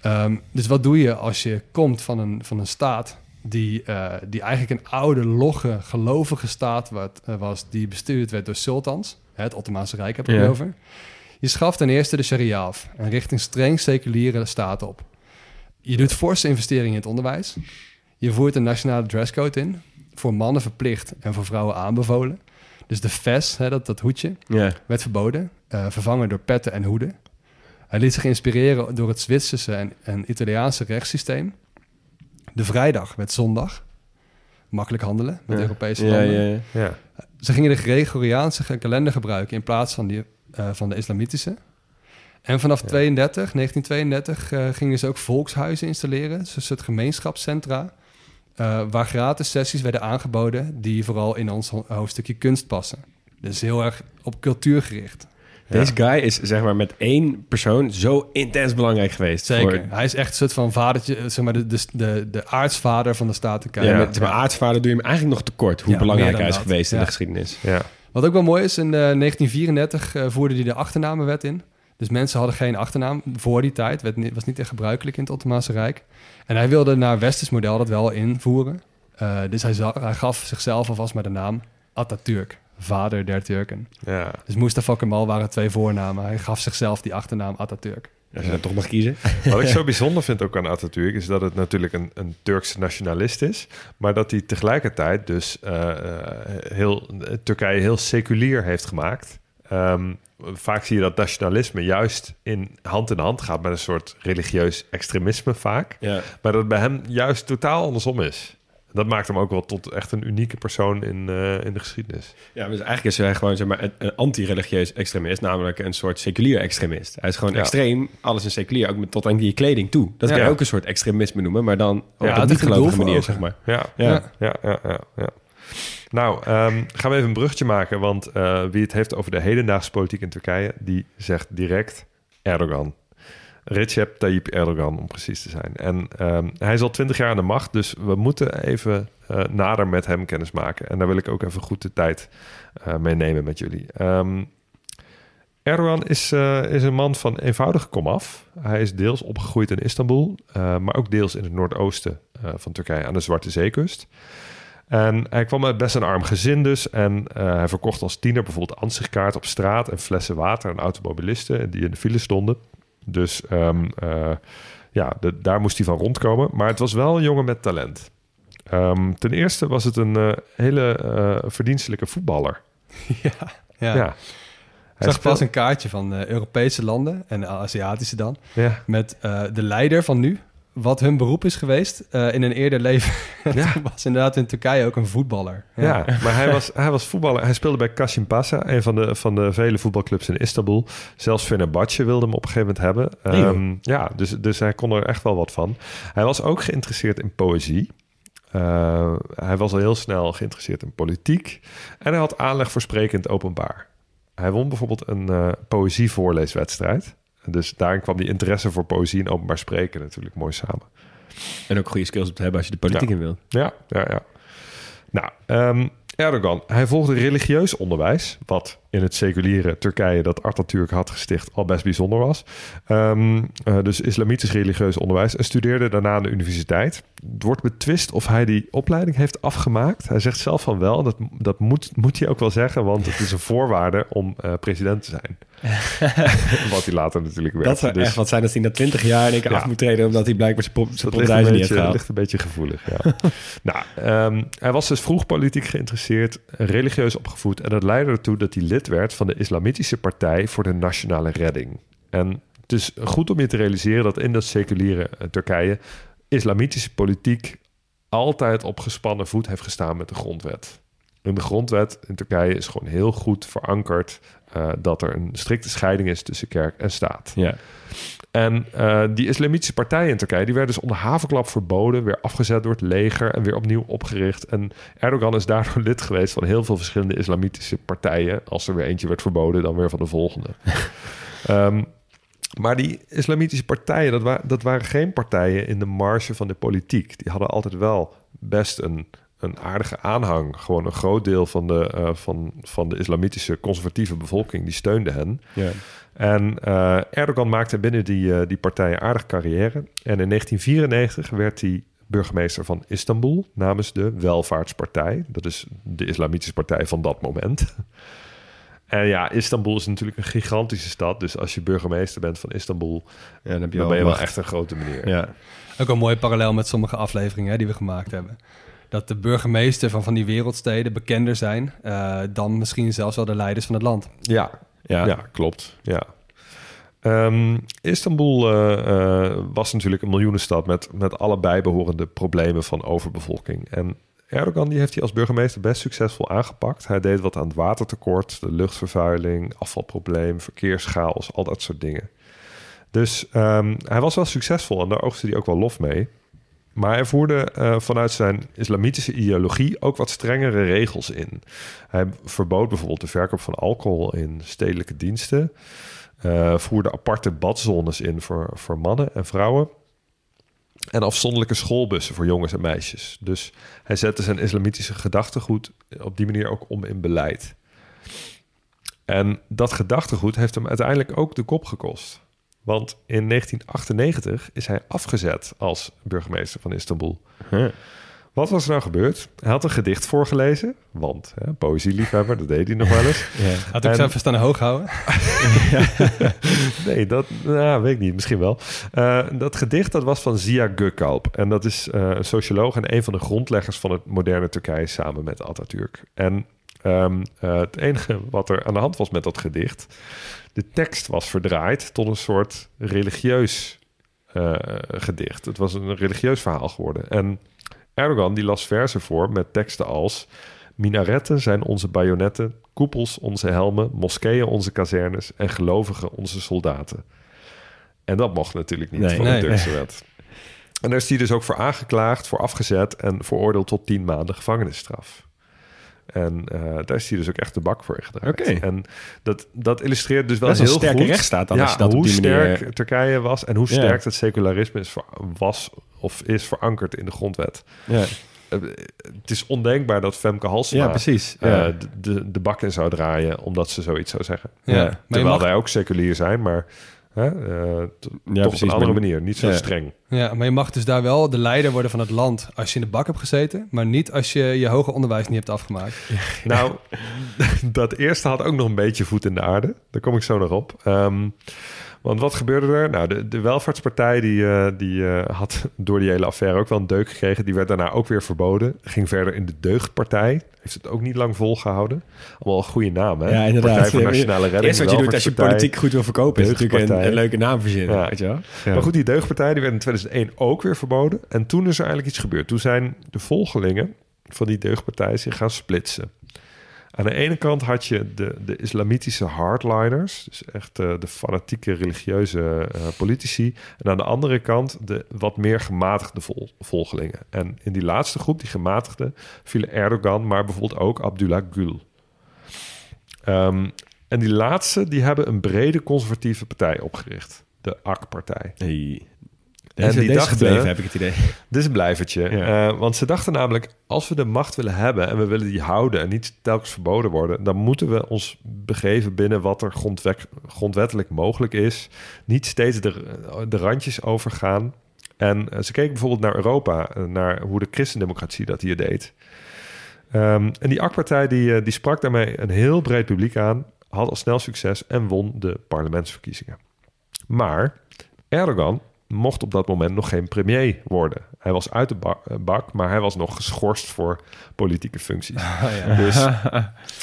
Ehm, dus wat doe je als je komt van een, van een staat die, eh, die eigenlijk een oude, logge, gelovige staat wat, eh, was, die bestuurd werd door sultans, het Ottomaanse Rijk heb ik Ja. het over. Je schaft ten eerste de sharia af en richt een streng seculiere staat op. Je doet forse investeringen in het onderwijs. Je voert een nationale dresscode in, voor mannen verplicht en voor vrouwen aanbevolen. Dus de fes, hè, dat, dat hoedje, werd verboden, eh, vervangen door petten en hoeden. Hij liet zich inspireren door het Zwitserse en, en Italiaanse rechtssysteem. De vrijdag werd zondag. Makkelijk handelen met Ja. Europese landen. ja, ja. Ja. Ze gingen de Gregoriaanse kalender gebruiken in plaats van, die, eh, van de islamitische. En vanaf 32, 1932 eh, gingen ze ook volkshuizen installeren, dus een soort gemeenschapscentra, eh, waar gratis sessies werden aangeboden die vooral in ons ho- hoofdstukje kunst passen. Dus heel erg op cultuur gericht. Deze guy is zeg maar met één persoon zo intens belangrijk geweest. Zeker. Voor- Hij is echt een soort van vadertje, eh, zeg maar, de, de, de, de aartsvader van de staat Turkije. ja, met maar, aartsvader doe je hem eigenlijk nog tekort. Hoe Ja, belangrijk hij is dat. geweest in de geschiedenis. Ja. Wat ook wel mooi is, in eh, 1934 eh, voerde hij de achternamenwet in. Dus mensen hadden geen achternaam voor die tijd. Het was niet echt gebruikelijk in het Ottomaanse Rijk. En hij wilde naar westers model dat wel invoeren. Eh, dus hij, hij gaf zichzelf alvast maar de naam Atatürk, vader der Turken. ja. Dus Mustafa Kemal waren twee voornamen. Hij gaf zichzelf die achternaam Atatürk. Als je dat toch mag kiezen. Wat ik zo bijzonder vind ook aan Atatürk is dat het natuurlijk een, een Turkse nationalist is, maar dat hij tegelijkertijd dus eh, eh, heel, Turkije heel seculier heeft gemaakt. Ehm, vaak zie je dat nationalisme juist in hand in hand gaat met een soort religieus extremisme vaak, Ja. maar dat het bij hem juist totaal andersom is. Dat maakt hem ook wel tot echt een unieke persoon in, eh, in de geschiedenis. Ja, dus eigenlijk is hij gewoon zeg maar, een, een anti-religieus extremist, namelijk een soort seculier extremist. Hij is gewoon Ja. extreem, alles is seculier, ook met, tot aan die kleding toe. Dat Ja. kan je ook een soort extremisme noemen, maar dan op Ja, een het niet heeft een doel gelovige voor manier, zeg maar. Ja, Ja. ja, ja, ja. Nou, ehm, gaan we even een bruggetje maken, want eh, wie het heeft over de hedendaagse politiek in Turkije, die zegt direct Erdogan. Recep Tayyip Erdogan, om precies te zijn. En ehm, hij is al twintig jaar aan de macht, dus we moeten even eh, nader met hem kennis maken. En daar wil ik ook even goed de tijd eh mee nemen met jullie. Ehm, Erdogan is, eh, is een man van eenvoudige komaf. Hij is deels opgegroeid in Istanbul, maar ook deels in het noordoosten van Turkije aan de Zwarte Zeekust. En hij kwam uit best een arm gezin dus. En hij verkocht als tiener bijvoorbeeld ansichtkaart op straat... en flessen water aan automobilisten die in de file stonden. Dus ehm, eh, ja, de- daar moest hij van rondkomen. Maar het was wel een jongen met talent. Ehm, ten eerste was het een eh, hele eh, verdienstelijke voetballer. Ja. Ja. ja. Hij Ik zag pas een kaartje van Europese landen en Aziatische dan. Ja. Met de leider van nu. Wat hun beroep is geweest eh, in een eerder leven. Ja. Was inderdaad in Turkije ook een voetballer. Ja, maar hij was, hij was voetballer. Hij speelde bij Kasimpasa, een van de, van de vele voetbalclubs in Istanbul. Zelfs Fenerbahce wilde hem op een gegeven moment hebben. Ehm, ja, dus, dus hij kon er echt wel wat van. Hij was ook geïnteresseerd in poëzie. Eh, hij was al heel snel geïnteresseerd in politiek. En hij had aanleg voor spreken in het openbaar. Hij won bijvoorbeeld een eh poëzievoorleeswedstrijd. Dus daarin kwam die interesse voor poëzie en openbaar spreken natuurlijk mooi samen. En ook goede skills op te hebben als je de politiek Ja. in wilt. Ja, ja, ja. Nou, ehm, Erdogan, hij volgde religieus onderwijs, wat in het seculiere Turkije dat Atatürk had gesticht al best bijzonder was. Ehm, eh, dus islamitisch religieus onderwijs en studeerde daarna aan de universiteit. Het wordt betwist of hij die opleiding heeft afgemaakt. Hij zegt zelf van wel, dat, dat moet, moet hij ook wel zeggen, want het is een voorwaarde om eh, president te zijn. wat hij later natuurlijk werd. Dat zou Dus- echt wat zijn als hij na 20 jaar in één keer Ja. af moet treden... omdat hij blijkbaar zijn, pop, zijn dat ligt een, niet beetje, ligt een beetje gevoelig, ja. nou, ehm, hij was dus vroeg politiek geïnteresseerd, religieus opgevoed... en dat leidde ertoe dat hij lid werd van de Islamitische Partij voor de Nationale Redding. En het is goed om je te realiseren dat in dat seculiere eh, Turkije... islamitische politiek altijd op gespannen voet heeft gestaan met de grondwet. En de grondwet in Turkije is gewoon heel goed verankerd... eh, dat er een strikte scheiding is tussen kerk en staat. Ja. En eh, die islamitische partijen in Turkije, die werden dus onder havenklap verboden, weer afgezet door het leger en weer opnieuw opgericht. En Erdogan is daardoor lid geweest van heel veel verschillende islamitische partijen. Als er weer eentje werd verboden, dan weer van de volgende. Ehm, maar die islamitische partijen, dat, wa- dat waren geen partijen in de marge van de politiek. Die hadden altijd wel best een, een aardige aanhang. Gewoon een groot deel van de, eh, van, van de islamitische conservatieve bevolking, die steunde hen. Ja. En eh, Erdogan maakte binnen die, eh, die partij een aardige carrière. En in 1994 werd hij burgemeester van Istanbul namens de Welvaartspartij. Dat is de islamitische partij van dat moment. En ja, Istanbul is natuurlijk een gigantische stad. Dus als je burgemeester bent van Istanbul, Ja, dan heb je dan ben je wel echt een grote meneer. Ja. Ook een mooi parallel met sommige afleveringen hè, die we gemaakt hebben. Dat de burgemeester van van die wereldsteden bekender zijn eh, dan misschien zelfs wel de leiders van het land. Ja, Ja. ja. klopt. Ja. Ehm, Istanbul eh, eh, was natuurlijk een miljoenenstad met, met alle bijbehorende problemen van overbevolking. En Erdogan die heeft hij als burgemeester best succesvol aangepakt. Hij deed wat aan het watertekort, de luchtvervuiling, afvalprobleem, verkeerschaos, al dat soort dingen. Dus ehm, hij was wel succesvol en daar oogste hij ook wel lof mee. Maar hij voerde eh, vanuit zijn islamitische ideologie ook wat strengere regels in. Hij verbood bijvoorbeeld de verkoop van alcohol in stedelijke diensten. eh, voerde aparte badzones in voor, voor mannen en vrouwen. En afzonderlijke schoolbussen voor jongens en meisjes. Dus hij zette zijn islamitische gedachtegoed op die manier ook om in beleid. En dat gedachtegoed heeft hem uiteindelijk ook de kop gekost. Want in 1998 is hij afgezet als burgemeester van Istanbul. Huh. Wat was er nou gebeurd? Hij had een gedicht voorgelezen, want hè, poëzieliefhebber, dat deed hij nog wel eens. Had ik En- even staan hoog houden? Nee, dat nou, weet ik niet, misschien wel. Eh, dat gedicht dat was van Zia Gökalp. En dat is eh, een socioloog en een van de grondleggers van het moderne Turkije samen met Atatürk. En ehm, eh, het enige wat er aan de hand was met dat gedicht, de tekst was verdraaid tot een soort religieus eh, gedicht. Het was een religieus verhaal geworden. En Erdogan die las versen voor met teksten als... Minaretten zijn onze bajonetten, koepels onze helmen, moskeeën onze kazernes en gelovigen onze soldaten. En dat mocht natuurlijk niet Nee. van de Nee. Turkse wet. En daar is hij dus ook voor aangeklaagd, voor afgezet en veroordeeld tot tien maanden gevangenisstraf. En eh, daar is hij dus ook echt de bak voor gedraaid. Oké. En dat, dat illustreert dus wel Dat is heel sterke goed rechtsstaat dan ja, als je dat hoe manier- sterk Turkije was en hoe Ja. sterk het secularisme is, ver- was of is verankerd in de grondwet. Ja, Eh, het is ondenkbaar dat Femke Halsema ja precies. eh, de, de, de bak in zou draaien omdat ze zoiets zou zeggen. Ja. Terwijl mag, wij ook seculier zijn, maar hè, eh, t- toch op een andere manier. Niet zo Ja. streng. ja, maar je mag dus daar wel de leider worden van het land als je in de bak hebt gezeten, maar niet als je je hoger onderwijs niet hebt afgemaakt. Nou, dat eerste had ook nog een beetje voet in de aarde. Daar kom ik zo nog op. Ehm, want wat gebeurde er? Nou, de, de welvaartspartij die, eh, die eh, had door die hele affaire ook wel een deuk gekregen. Die werd daarna ook weer verboden. Ging verder in de deugdpartij. Heeft het ook niet lang volgehouden. Allemaal een goede naam, hè? Ja, inderdaad. Partij voor Nationale Redding. eerste wat je doet als je politiek goed wil verkopen... is natuurlijk een leuke naam verzinnen. Ja. Weet je wel? Ja. Maar goed, die deugdpartij die werd in 2001 ook weer verboden. En toen is er eigenlijk iets gebeurd. Toen zijn de volgelingen van die deugdpartij zich gaan splitsen. Aan de ene kant had je de, de islamitische hardliners, dus echt eh, de fanatieke religieuze eh, politici. En aan de andere kant de wat meer gematigde vol- volgelingen. En in die laatste groep, die gematigde, vielen Erdogan, maar bijvoorbeeld ook Abdullah Gül. Ehm, en die laatste, die hebben een brede conservatieve partij opgericht. De AK-partij. Hey. En die deze dachten- gebleven, heb ik het idee. Dit is een blijvertje. Ja. Eh, want ze dachten namelijk, als we de macht willen hebben en we willen die houden en niet telkens verboden worden, dan moeten we ons begeven binnen wat er grondwet, grondwettelijk mogelijk is. Niet steeds de, de randjes overgaan. En eh, ze keken bijvoorbeeld naar Europa, eh, naar hoe de christendemocratie dat hier deed. Ehm, en die AK-partij die, die sprak daarmee een heel breed publiek aan, had al snel succes en won de parlementsverkiezingen. Maar Erdogan mocht op dat moment nog geen premier worden. Hij was uit de eh, bak, maar hij was nog geschorst voor politieke functies. Dus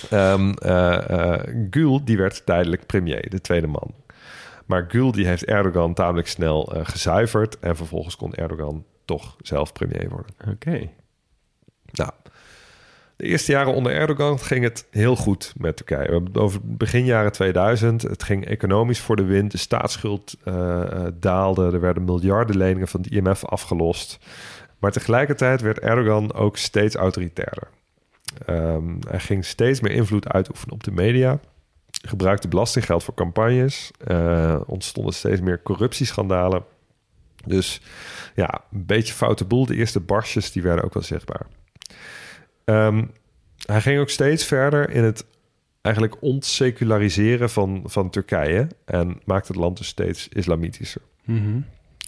ehm eh, eh, Gül, die werd tijdelijk premier, de tweede man. Maar Gül die heeft Erdogan tamelijk snel gezuiverd... en vervolgens kon Erdogan toch zelf premier worden. Oké. Nou, de eerste jaren onder Erdogan ging het heel goed met Turkije. Over begin jaren 2000. Het ging economisch voor de wind. De staatsschuld eh, eh, daalde. Er werden miljarden leningen van het IMF afgelost. Maar tegelijkertijd werd Erdogan ook steeds autoritairder. Ehm, hij ging steeds meer invloed uitoefenen op de media. Gebruikte belastinggeld voor campagnes. Eh, ontstonden steeds meer corruptieschandalen. Dus ja, een beetje foute boel. De eerste barstjes die werden ook wel zichtbaar. Ehm, hij ging ook steeds verder in het eigenlijk ontseculariseren van, van Turkije en maakte het land dus steeds islamitischer. Mhm.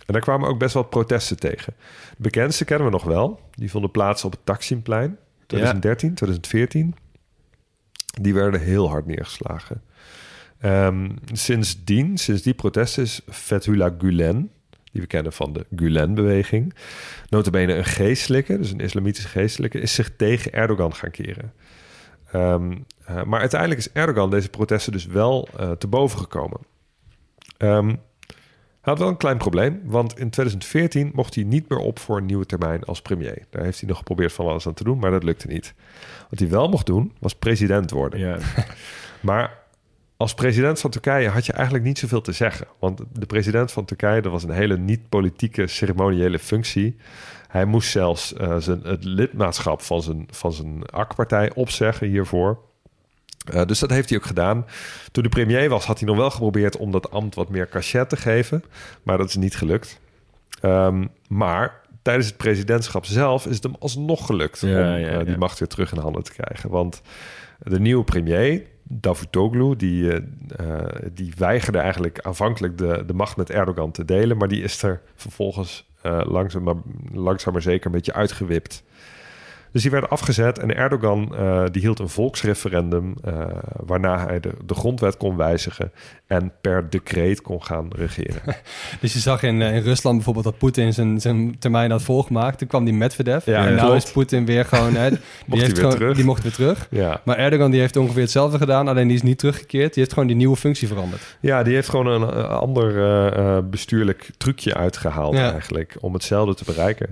En daar kwamen ook best wel protesten tegen. De bekendste kennen we nog wel. Die vonden plaats op het Taksimplein 2013, 2014. Die werden heel hard neergeslagen. Ehm, sindsdien, sinds die protesten is Fethullah Gulen, die we kennen van de Gulen-beweging, notabene een geestelijke, dus een islamitische geestelijke, is zich tegen Erdogan gaan keren. Ehm, eh, maar uiteindelijk is Erdogan deze protesten dus wel eh, te boven gekomen. Ehm, hij had wel een klein probleem, want in 2014 mocht hij niet meer op voor een nieuwe termijn als premier. Daar heeft hij nog geprobeerd van alles aan te doen, maar dat lukte niet. Wat hij wel mocht doen, was president worden. Ja. Maar als president van Turkije had je eigenlijk niet zoveel te zeggen. Want de president van Turkije, dat was een hele niet-politieke ceremoniële functie. Hij moest zelfs eh, zijn, het lidmaatschap van zijn, van zijn AK-partij opzeggen hiervoor. Eh, dus dat heeft hij ook gedaan. Toen de premier was, had hij nog wel geprobeerd om dat ambt wat meer cachet te geven. Maar dat is niet gelukt. Ehm, maar tijdens het presidentschap zelf is het hem alsnog gelukt Ja, om ja, eh, die macht weer terug in handen te krijgen. Want de nieuwe premier, Davutoglu, die, eh, eh, die weigerde eigenlijk aanvankelijk de, de macht met Erdogan te delen. Maar die is er vervolgens eh, langzaam, maar, langzaam maar zeker een beetje uitgewipt. Dus die werd afgezet en Erdogan eh, die hield een volksreferendum... eh, waarna hij de, de grondwet kon wijzigen en per decreet kon gaan regeren. Dus je zag in, eh, in Rusland bijvoorbeeld dat Poetin zijn, zijn termijn had volgemaakt. Toen kwam die Medvedev. Ja, en nu klopt. is Poetin weer gewoon... Hè, die, hij heeft weer gewoon terug. die mocht weer terug. ja. Maar Erdogan die heeft ongeveer hetzelfde gedaan. Alleen die is niet teruggekeerd. Die heeft gewoon die nieuwe functie veranderd. Ja, die heeft gewoon een ander bestuurlijk trucje uitgehaald Ja. eigenlijk om hetzelfde te bereiken.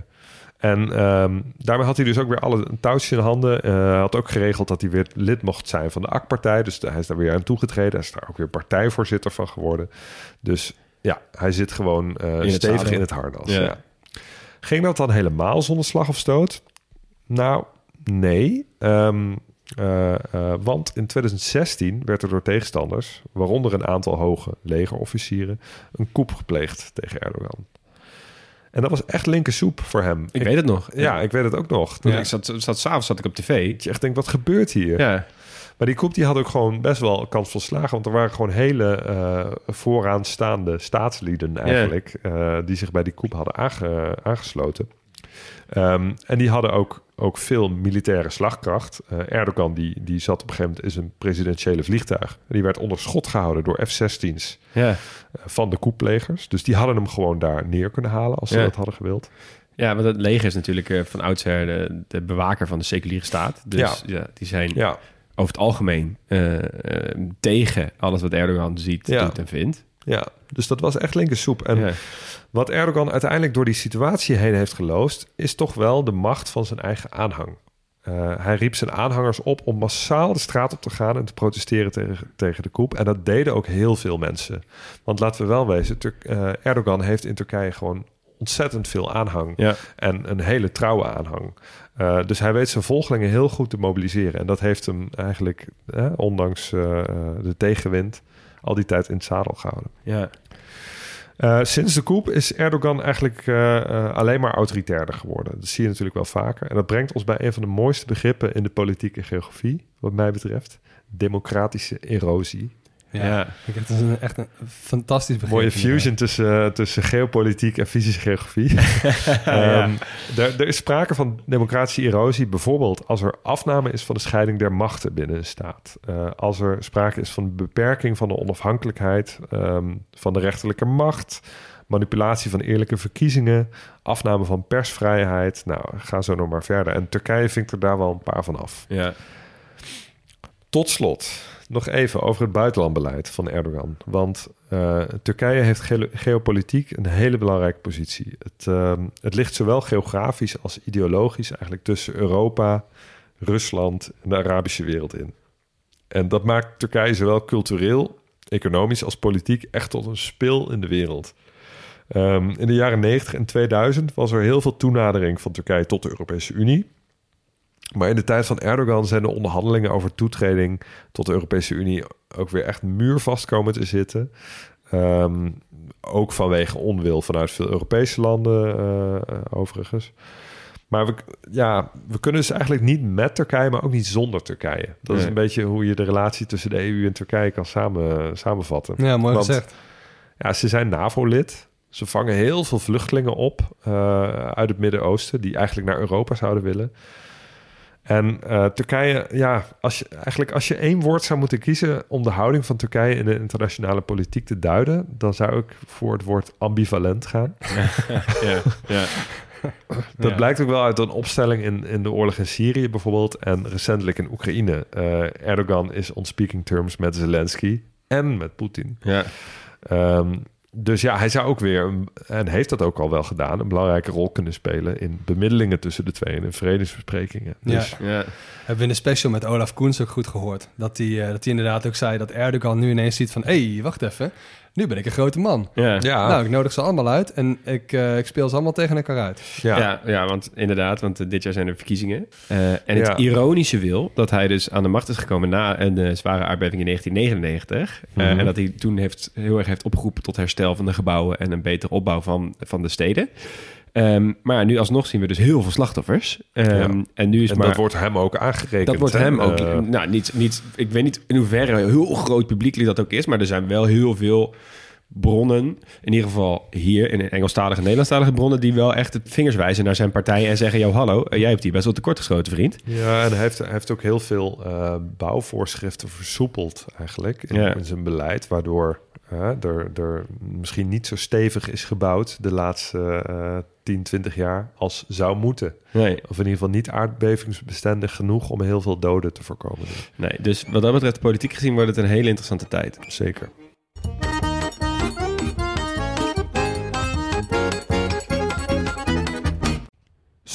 En ehm, daarmee had hij dus ook weer alle touwtjes in handen. Hij had ook geregeld dat hij weer lid mocht zijn van de AK-partij. Dus hij is daar weer aan toegetreden. Hij is daar ook weer partijvoorzitter van geworden. Dus ja, hij zit gewoon eh, stevig in het harnas. Ja. Ja. Ging dat dan helemaal zonder slag of stoot? Nou, nee. Ehm, eh, eh, want in 2016 werd er door tegenstanders, waaronder een aantal hoge legerofficieren, een coup gepleegd tegen Erdogan. En dat was echt linker soep voor hem. Ik weet het nog. Ja, ik weet het ook nog. Toen ik zat, zat, s'avonds zat ik op tv. ik echt denk, wat gebeurt hier? Ja, Maar die coup die had ook gewoon best wel kans van slagen. Want er waren gewoon hele eh, vooraanstaande staatslieden eigenlijk... eh, die zich bij die coup hadden aange- aangesloten. Ehm, en die hadden ook, ook veel militaire slagkracht. Eh, Erdogan die, die zat op een gegeven moment in zijn presidentiële vliegtuig. Die werd onder schot gehouden door F-16's ja. eh, van de coupplegers. Dus die hadden hem gewoon daar neer kunnen halen als ze Ja. dat hadden gewild. ja, want het leger is natuurlijk eh, van oudsher de, de bewaker van de seculiere staat. Dus ja. die zijn Ja, over het algemeen tegen alles wat Erdogan ziet, Ja. doet en vindt. ja, dus dat was echt linker soep. En ja. Wat Erdogan uiteindelijk door die situatie heen heeft geloosd, is toch wel de macht van zijn eigen aanhang. Eh, hij riep zijn aanhangers op om massaal de straat op te gaan en te protesteren tegen, tegen de coup. En dat deden ook heel veel mensen. Want laten we wel wezen, Turk- eh, Erdogan heeft in Turkije gewoon ontzettend veel aanhang. Ja. En een hele trouwe aanhang. Eh, dus hij weet zijn volgelingen heel goed te mobiliseren. En dat heeft hem eigenlijk, eh, ondanks de tegenwind, al die tijd in het zadel gehouden. Ja. Uh, sinds de coup is Erdogan eigenlijk uh, uh, alleen maar autoritairder geworden. Dat zie je natuurlijk wel vaker. En dat brengt ons bij een van de mooiste begrippen in de politieke geografie, wat mij betreft: democratische erosie. Ja, het is een, echt een fantastisch begrip. Mooie fusion tussen, uh, tussen geopolitiek en fysische geografie. um, er, er is sprake van democratische erosie, bijvoorbeeld als er afname is van de scheiding der machten binnen een staat. Uh, als er sprake is van beperking van de onafhankelijkheid um, van de rechterlijke macht. Manipulatie van eerlijke verkiezingen, afname van persvrijheid. Nou, ga zo nog maar verder. En Turkije vinkt er daar wel een paar van af. Ja. Tot slot, nog even over het buitenlandbeleid van Erdogan. Want uh, Turkije heeft ge geopolitiek een hele belangrijke positie. Het, uh, het ligt zowel geografisch als ideologisch eigenlijk tussen Europa, Rusland en de Arabische wereld in. En dat maakt Turkije zowel cultureel, economisch als politiek echt tot een spil in de wereld. Um, in de jaren 90 en 2000 was er heel veel toenadering van Turkije tot de Europese Unie. Maar in de tijd van Erdogan zijn de onderhandelingen over toetreding tot de Europese Unie ook weer echt muurvast komen te zitten. Um, ook vanwege onwil vanuit veel Europese landen, uh, overigens. Maar we, ja, we kunnen dus eigenlijk niet met Turkije, maar ook niet zonder Turkije. Dat nee. is een beetje hoe je de relatie tussen de EU en Turkije kan samen, samenvatten. Ja, mooi Want, gezegd. Ja, ze zijn NAVO-lid. Ze vangen heel veel vluchtelingen op uh, uit het Midden-Oosten... die eigenlijk naar Europa zouden willen. En uh, Turkije, ja, als je, eigenlijk als je één woord zou moeten kiezen om de houding van Turkije in de internationale politiek te duiden, dan zou ik voor het woord ambivalent gaan. ja, ja. Dat blijkt ook wel uit een opstelling in, in de oorlog in Syrië bijvoorbeeld en recentelijk in Oekraïne. Uh, Erdogan is on speaking terms met Zelensky en met Poetin. Ja. Um, dus ja, hij zou ook weer, en heeft dat ook al wel gedaan, een belangrijke rol kunnen spelen in bemiddelingen tussen de twee en in vredesbesprekingen. Dus, Ja. Ja. Hebben we in de special met Olaf Koens ook goed gehoord. Dat hij, uh, dat hij inderdaad ook zei dat Erdogan nu ineens ziet van... hé, hey, wacht even. Nu ben ik een grote man. Ja. Ja, Nou, ik nodig ze allemaal uit en ik, eh, ik speel ze allemaal tegen elkaar uit. ja. Ja. Ja, want inderdaad, want eh, dit jaar zijn er verkiezingen. Eh, en het Ja. ironische wil dat hij dus aan de macht is gekomen na een zware aardbeving in 1999. Eh, Mhm. en dat hij toen heeft, heel erg heeft opgeroepen tot herstel van de gebouwen en een betere opbouw van, van de steden. Ehm, maar ja, nu alsnog zien we dus heel veel slachtoffers. Ehm, Ja. En nu is En maar... dat wordt hem ook aangerekend. Dat wordt hè? hem ook. Eh, nou, niet, niet, ik weet niet in hoeverre heel groot publiek dat ook is, maar er zijn wel heel veel bronnen, in ieder geval hier in Engelstalige en Nederlandstalige bronnen, die wel echt het vingers wijzen naar zijn partij en zeggen: Yo, hallo, eh, jij hebt hier best wel tekort geschoten, vriend. Ja, en hij heeft, hij heeft ook heel veel eh, bouwvoorschriften versoepeld eigenlijk in, Ja. in zijn beleid, waardoor eh, er, er misschien niet zo stevig is gebouwd de laatste eh 10, 20 jaar als zou moeten. Nee, Of in ieder geval niet aardbevingsbestendig genoeg om heel veel doden te voorkomen. nee. Dus wat dat betreft, politiek gezien, wordt het een hele interessante tijd. Zeker.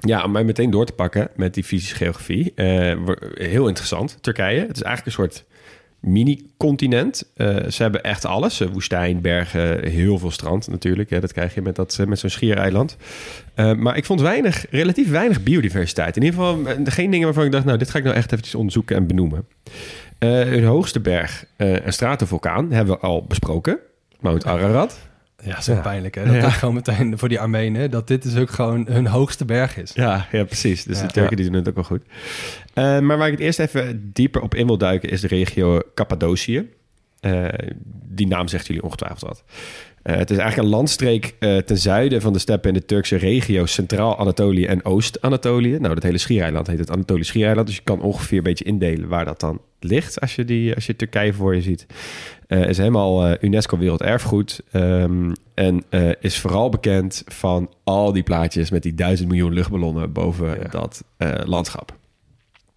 Ja, om mij meteen door te pakken met die fysische geografie. Eh, heel interessant. Turkije, het is eigenlijk een soort mini-continent. Eh, ze hebben echt alles. Eh, woestijn, bergen, heel veel strand natuurlijk. Dat krijg je met, dat, met zo'n schiereiland. Maar ik vond weinig, relatief weinig biodiversiteit. In ieder geval geen dingen waarvan ik dacht... nou, dit ga ik nou echt eventjes onderzoeken en benoemen. Hun hoogste berg, een stratenvulkaan, hebben we al besproken. Mount Ararat. Ja, zo pijnlijk hè. Dat Ja. gewoon meteen voor die Armenen, dat dit dus ook gewoon hun hoogste berg is. Ja, ja precies. Dus Ja. de Turken die doen het ook wel goed. Eh, maar waar ik het eerst even dieper op in wil duiken... is de regio Cappadocië. Eh, die naam zegt jullie ongetwijfeld wat. Eh, het is eigenlijk een landstreek eh, ten zuiden van de steppen in de Turkse regio Centraal-Anatolië en Oost-Anatolië. Nou, dat hele schiereiland heet het Anatolisch schiereiland. Dus je kan ongeveer een beetje indelen waar dat dan ligt als je, die, als je Turkije voor je ziet. Eh is helemaal UNESCO Werelderfgoed. ehm, en is vooral bekend van al die plaatjes met die duizend miljoen luchtballonnen boven Ja. dat landschap.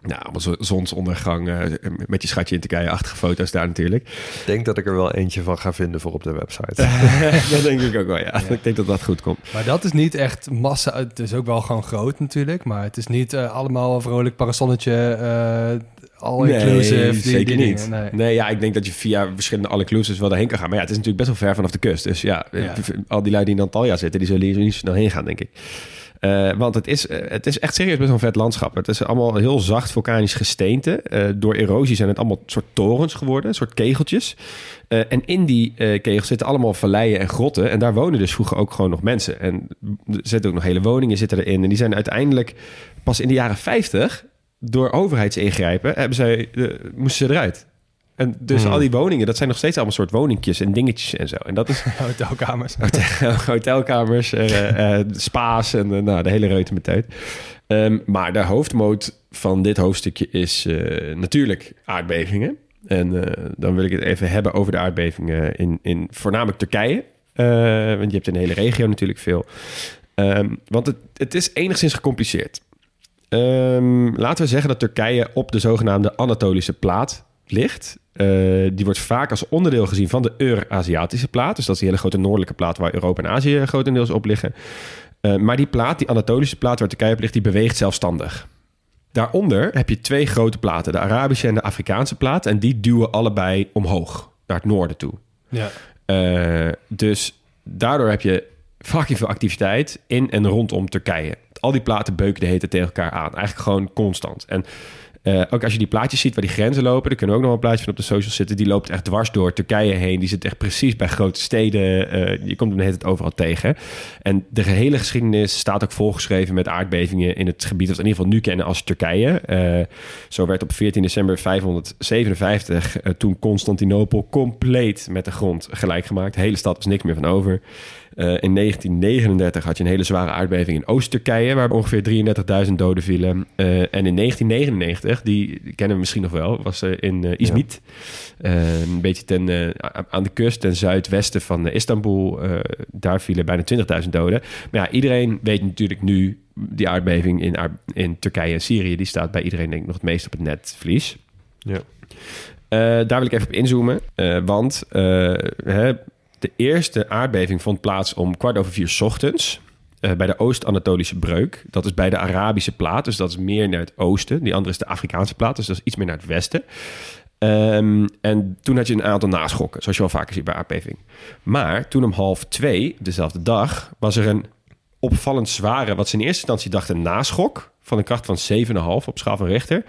Nou, allemaal zo- zonsondergang eh, met je schatje in Turkije, achtige foto's daar natuurlijk. Ik denk dat ik er wel eentje van ga vinden voor op de website. dat denk ik ook wel, ja. Ik denk dat dat goed komt. Maar dat is niet echt massa. Het is ook wel gewoon groot natuurlijk, maar het is niet eh, allemaal een vrolijk parasonnetje, eh all inclusive. die- zeker die niet. Nee. nee. ja, ik denk dat je via verschillende all-inclusives wel daarheen kan gaan. Maar ja, het is natuurlijk best wel ver vanaf de kust. Dus ja, Ja. al die lui die in Antalya zitten, die zullen hier niet zo snel heen gaan, denk ik. Eh, want het is, eh, het is echt serieus wel een vet landschap. Het is allemaal heel zacht vulkanisch gesteente. Eh, door erosie zijn het allemaal soort torens geworden, soort kegeltjes. En in die kegels zitten allemaal valleien en grotten. En daar wonen dus vroeger ook gewoon nog mensen. En er zitten ook nog hele woningen zitten erin. En die zijn uiteindelijk pas in de jaren 50 door overheidsingrijpen hebben zij, moesten ze eruit. En dus Hmm. al die woningen, dat zijn nog steeds allemaal soort woningjes en dingetjes en zo. En dat is Hotelkamers. hotel- hotelkamers, eh, spa's en nou, de hele reuten met tijd. Ehm, maar de hoofdmoot van dit hoofdstukje is natuurlijk aardbevingen. En dan wil ik het even hebben over de aardbevingen in, in voornamelijk Turkije. Want je hebt in de hele regio natuurlijk veel. Ehm, want het, het is enigszins gecompliceerd. Ehm, laten we zeggen dat Turkije op de zogenaamde Anatolische plaat ligt. Eh, die wordt vaak als onderdeel gezien van de Euraziatische plaat. Dus dat is die hele grote noordelijke plaat waar Europa en Azië grotendeels op liggen. Eh, maar die plaat, die Anatolische plaat waar Turkije op ligt, die beweegt zelfstandig. Daaronder heb je twee grote platen, de Arabische en de Afrikaanse plaat. En die duwen allebei omhoog, naar het noorden toe. Ja. Eh, dus daardoor heb je fucking veel activiteit in en rondom Turkije. Al die platen beuken de hete tegen elkaar aan. Eigenlijk gewoon constant. En eh, ook als je die plaatjes ziet waar die grenzen lopen... er kunnen ook nog wel een plaatje van op de socials zitten... die loopt echt dwars door Turkije heen. Die zit echt precies bij grote steden. Eh, je komt hem overal tegen. En de gehele geschiedenis staat ook volgeschreven... met aardbevingen in het gebied dat we in ieder geval nu kennen als Turkije. Eh, zo werd op 14 december 557... eh, toen Constantinopel compleet met de grond gelijk gemaakt. De hele stad was niks meer van over. Eh, in 1939 had je een hele zware aardbeving in Oost-Turkije, waar ongeveer 33.000 doden vielen. Eh, en in 1999, die kennen we misschien nog wel, was in eh, Izmit. Een beetje ten, aan de kust, ten zuidwesten van Istanbul. Daar vielen bijna 20.000 doden. Maar ja, iedereen weet natuurlijk nu, die aardbeving in, in Turkije en Syrië, die staat bij iedereen denk ik nog het meest op het netvlies. Ja. Daar wil ik even op inzoomen. want hè, de eerste aardbeving vond plaats om kwart over vier ochtends. eh, bij de Oost-Anatolische breuk. Dat is bij de Arabische plaat. Dus dat is meer naar het oosten. Die andere is de Afrikaanse plaat. Dus dat is iets meer naar het westen. Ehm, en toen had je een aantal naschokken. Zoals je wel vaker ziet bij aardbeving. Maar toen om half twee, dezelfde dag... was er een opvallend zware... wat ze in eerste instantie dachten naschok... van een kracht van 7,5 op schaal van Richter.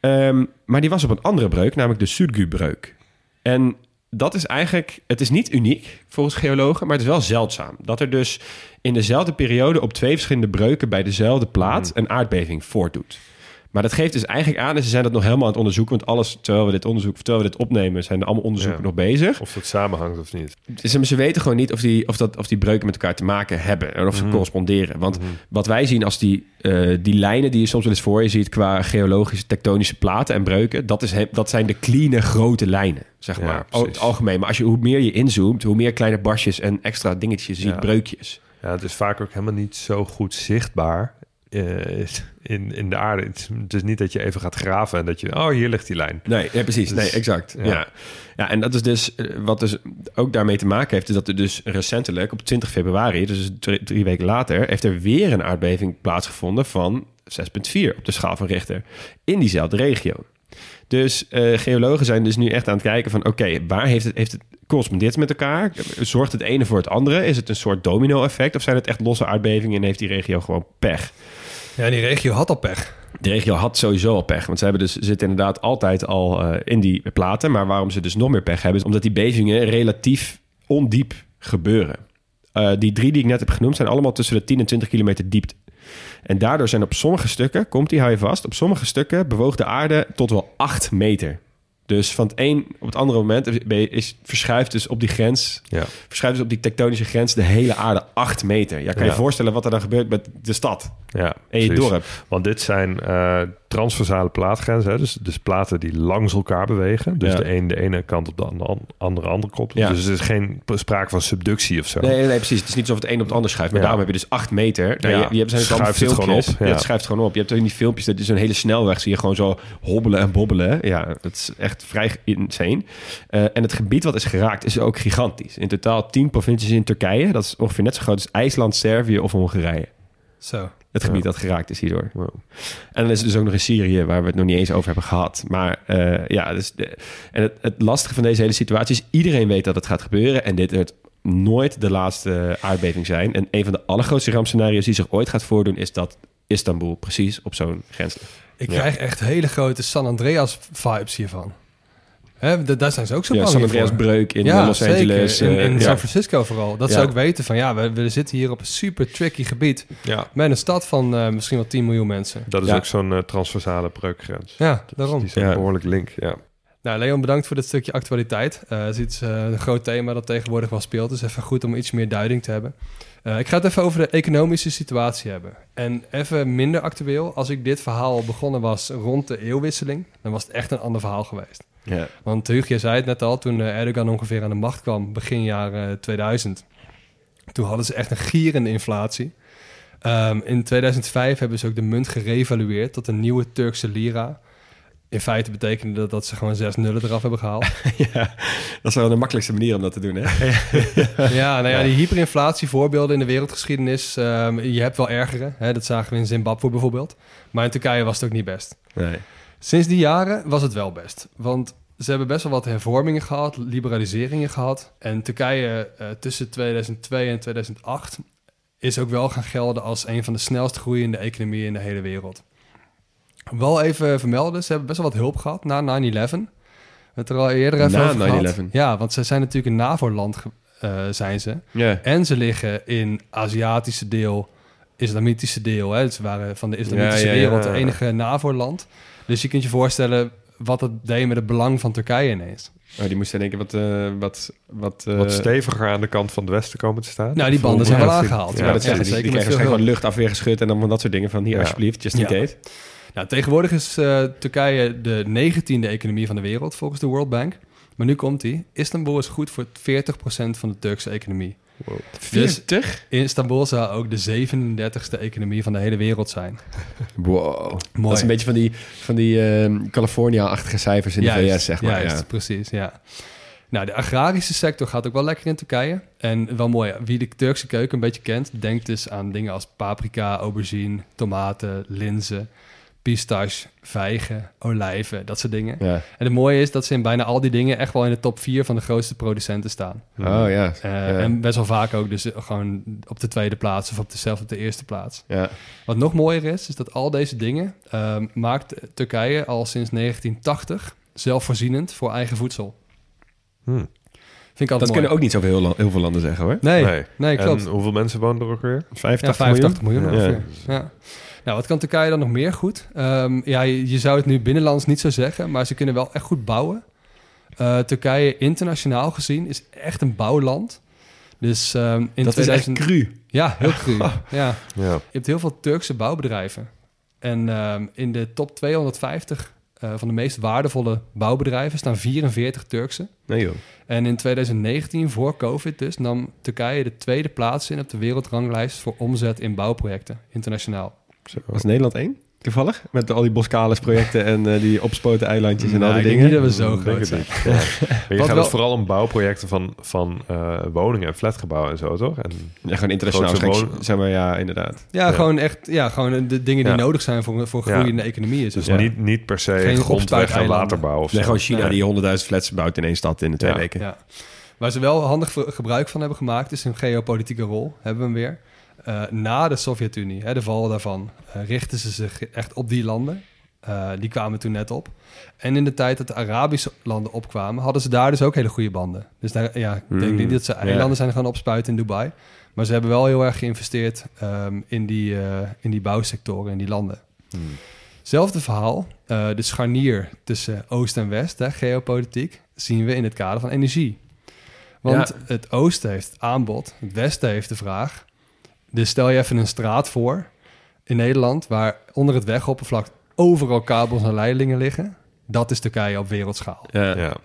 Ehm, maar die was op een andere breuk, namelijk de Surgu-breuk. En dat is eigenlijk, het is niet uniek volgens geologen, maar het is wel zeldzaam. Dat er dus in dezelfde periode op twee verschillende breuken bij dezelfde plaat een aardbeving voortdoet. Maar dat geeft dus eigenlijk aan, en ze zijn dat nog helemaal aan het onderzoeken, want alles, terwijl we dit onderzoek, terwijl we dit opnemen, zijn er allemaal onderzoeken Ja. nog bezig. Of dat samenhangt of niet. Ze, ze weten gewoon niet of die, of, dat, of die breuken met elkaar te maken hebben en of ze corresponderen. Want wat wij zien als die, eh, die lijnen die je soms wel eens voor je ziet qua geologische tektonische platen en breuken, dat, is, dat zijn de clean grote lijnen, zeg Ja, maar. precies. Het algemeen. Maar als je, hoe meer je inzoomt, hoe meer kleine barstjes en extra dingetjes je ziet, Ja. breukjes. Ja, het is vaak ook helemaal niet zo goed zichtbaar eh, in, in de aarde. Het is, is niet dat je even gaat graven en dat je... Oh, hier ligt die lijn. Nee, ja, precies. Dus- nee, exact. Ja. ja. Ja. en dat is dus eh, wat dus ook daarmee te maken heeft, is dat er dus recentelijk op 20 februari, dus drie, drie weken later, heeft er weer een aardbeving plaatsgevonden van 6,4 op de schaal van Richter in diezelfde regio. Dus eh, geologen zijn dus nu echt aan het kijken van... oké, waar heeft het, heeft het correspondeert met elkaar? Zorgt het ene voor het andere? Is het een soort domino-effect? Of zijn het echt losse aardbevingen en heeft die regio gewoon pech? Ja, die regio had al pech. De regio had sowieso al pech. Want ze hebben dus, zitten inderdaad altijd al eh, in die platen. Maar waarom ze dus nog meer pech hebben... is omdat die bevingen relatief ondiep gebeuren. Eh, die drie die ik net heb genoemd... zijn allemaal tussen de 10 en 20 kilometer diepte. En daardoor zijn op sommige stukken... komt die, hou je vast... op sommige stukken bewoog de aarde tot wel 8 meter. Dus van het een op het andere moment... is, verschuift dus op die grens... Ja. verschuift dus op die tektonische grens... de hele aarde 8 meter. Ja, kan je Ja. voorstellen wat er dan gebeurt met de stad... Ja, en je precies. dorp. Want dit zijn eh, transversale plaatgrenzen. Hè? Dus, dus platen die langs elkaar bewegen. Dus Ja. de, een, de ene kant op de andere, andere, andere kant. Ja. Dus er is geen sprake van subductie of zo. Nee, nee, nee, precies. Het is niet alsof het een op het ander schuift. Maar Ja. daarom heb je dus 8 meter. Nou, Ja. je, je hebt zijn Schuift het gewoon op, Ja. ja. het schuift gewoon op. Je hebt in die filmpjes, dat is een hele snelweg. Zie je gewoon zo hobbelen en bobbelen. Ja, dat is echt vrij insane. Eh, en het gebied wat is geraakt is ook gigantisch. In totaal 10 provincies in Turkije. Dat is ongeveer net zo groot als IJsland, Servië of Hongarije. Zo. Het gebied dat geraakt is hierdoor. En dan is het dus ook nog in Syrië, waar we het nog niet eens over hebben gehad. Maar eh, ja, dus de, en het, het lastige van deze hele situatie is... iedereen weet dat het gaat gebeuren... en dit wordt nooit de laatste aardbeving zijn. En een van de allergrootste rampscenario's die zich ooit gaat voordoen... is dat Istanbul precies op zo'n grens ligt. Ik Ja. krijg echt hele grote San Andreas vibes hiervan. Hè, daar zijn ze ook zo Ja, bang San. Andreas breuk in ja, Los zeker. Angeles. In, eh, in ja. San Francisco vooral. Dat ze ook weten van ja, we, we zitten hier op een super tricky gebied. Ja, Met een stad van eh, misschien wel 10 miljoen mensen. dat is Ja. ook zo'n eh, transversale breukgrens. Ja, daarom. Die zijn Ja. behoorlijk link, ja. Nou, Leon, bedankt voor dit stukje actualiteit. Eh het is iets, eh, een groot thema dat tegenwoordig wel speelt. Dus even goed om iets meer duiding te hebben. Eh, ik ga het even over de economische situatie hebben. En even minder actueel. Als ik dit verhaal begonnen was rond de eeuwwisseling... dan was het echt een ander verhaal geweest. Ja. Want Hugo, je zei het net al, toen eh, Erdogan ongeveer aan de macht kwam, begin jaren 2000, toen hadden ze echt een gierende inflatie. Ehm, in 2005 hebben ze ook de munt gerevalueerd tot een nieuwe Turkse lira. In feite betekende dat dat ze gewoon zes nullen eraf hebben gehaald. ja, dat is wel de makkelijkste manier om dat te doen, hè? ja, nou ja, die hyperinflatie voorbeelden in de wereldgeschiedenis, ehm, je hebt wel ergere. Hè? Dat zagen we in Zimbabwe bijvoorbeeld. Maar in Turkije was het ook niet best. Nee. Sinds die jaren was het wel best. Want ze hebben best wel wat hervormingen gehad, liberaliseringen gehad. En Turkije eh, tussen 2002 en 2008 is ook wel gaan gelden als een van de snelst groeiende economieën in de hele wereld. Wel even vermelden, ze hebben best wel wat hulp gehad na 9-11. We hebben het er al eerder even Na over gehad. 9/11? Ja, want ze zijn natuurlijk een NAVO-land eh, zijn ze. Ja. En ze liggen in Aziatische deel, Islamitische deel. Hè? Ze waren van de Islamitische Ja, ja, ja. wereld het enige NAVO-land. Dus je kunt je voorstellen wat het deed met het belang van Turkije ineens. Oh, die moesten denken wat... eh, wat, wat, eh, Wat steviger aan de kant van het westen komen te staan. Nou, die Of banden zijn wel aangehaald. Ja, Ja, dat ja, ze. zeker Die veel waarschijnlijk gewoon lucht afweer geschud... en dan van dat soort dingen van... hier, Ja. alsjeblieft, just in Ja. case. Nou, tegenwoordig is eh, Turkije de negentiende economie van de wereld volgens de World Bank. Maar nu komt die. Istanbul is goed voor 40% van de Turkse economie. Dus 40? Istanbul zou ook de 37ste economie van de hele wereld zijn. Wow. Mooi. Dat is een beetje van die, van die ehm, California-achtige cijfers in de VS, zeg maar. Juist, ja. precies, ja. Nou, de agrarische sector gaat ook wel lekker in Turkije. En wel mooi, wie de Turkse keuken een beetje kent... denkt dus aan dingen als paprika, aubergine, tomaten, linzen... pistache, vijgen, olijven, dat soort dingen. Ja. En het mooie is dat ze in bijna al die dingen... echt wel in de top 4 van de grootste producenten staan. Oh ja. Eh, ja. En best wel vaak ook dus gewoon op de tweede plaats... of op de, zelfs op de eerste plaats. ja. Wat nog mooier is, is dat al deze dingen ehm, maakt Turkije al sinds 1980 zelfvoorzienend voor eigen voedsel. Hmm. Vind ik altijd Dat mooi. kunnen ook niet zoveel heel, heel veel landen zeggen, hoor. Nee, Nee. nee, klopt. En hoeveel mensen wonen er ook weer? 85, ja, 85 miljoen, miljoen? ongeveer. Ja. Nou, wat kan Turkije dan nog meer goed? Ehm, ja, je, je zou het nu binnenlands niet zo zeggen, maar ze kunnen wel echt goed bouwen. Eh, Turkije internationaal gezien is echt een bouwland. Dus ehm, in Dat 2000... is echt cru. Ja, heel cru. ja. Ja. Je hebt heel veel Turkse bouwbedrijven. En ehm, in de top 250 eh, van de meest waardevolle bouwbedrijven staan 44 Turkse. Nee joh. En in 2019, voor COVID dus, nam Turkije de tweede plaats in op de wereldranglijst voor omzet in bouwprojecten, internationaal. Was Nederland één? Toevallig? Met al die Boskalis projecten en eh, die opspoten eilandjes en Nou, al die ik denk dingen. niet dat we zo denk groot het zijn. Ja. Maar je Wat gaat wel- het vooral om bouwprojecten van, van eh, woningen en flatgebouwen en zo, toch? En Ja, gewoon internationaal. Woon- zeg maar, ja, inderdaad. Ja, Ja. gewoon echt, ja, gewoon de dingen die Ja. nodig zijn voor, voor Ja. groeiende economieën. dus Ja. niet, niet per se Geen grondweg en waterbouw of zo. Nee, gewoon China Nee. die 100.000 flats bouwt in één stad in de twee Ja. weken. Ja. Waar ze wel handig gebruik van hebben gemaakt, is een geopolitieke rol. Hebben we hem weer. Eh, na de Sovjet-Unie, de val daarvan, eh, richten ze zich echt op die landen. Eh, die kwamen toen net op. En in de tijd dat de Arabische landen opkwamen, hadden ze daar dus ook hele goede banden. Dus daar, ja, ik denk Hmm, niet dat ze eilanden zijn gaan opspuiten in Dubai. Maar ze hebben wel heel erg geïnvesteerd ehm, in, die, in die bouwsectoren in die landen. Hmm. Zelfde verhaal, de scharnier tussen Oost en West, hè, geopolitiek, zien we in het kader van energie. Want Ja. het Oosten heeft het aanbod, het Westen heeft de vraag. Dus stel je even een straat voor in Nederland waar onder het wegoppervlak overal kabels en leidingen liggen. Dat is Turkije op wereldschaal. Ja. Ja.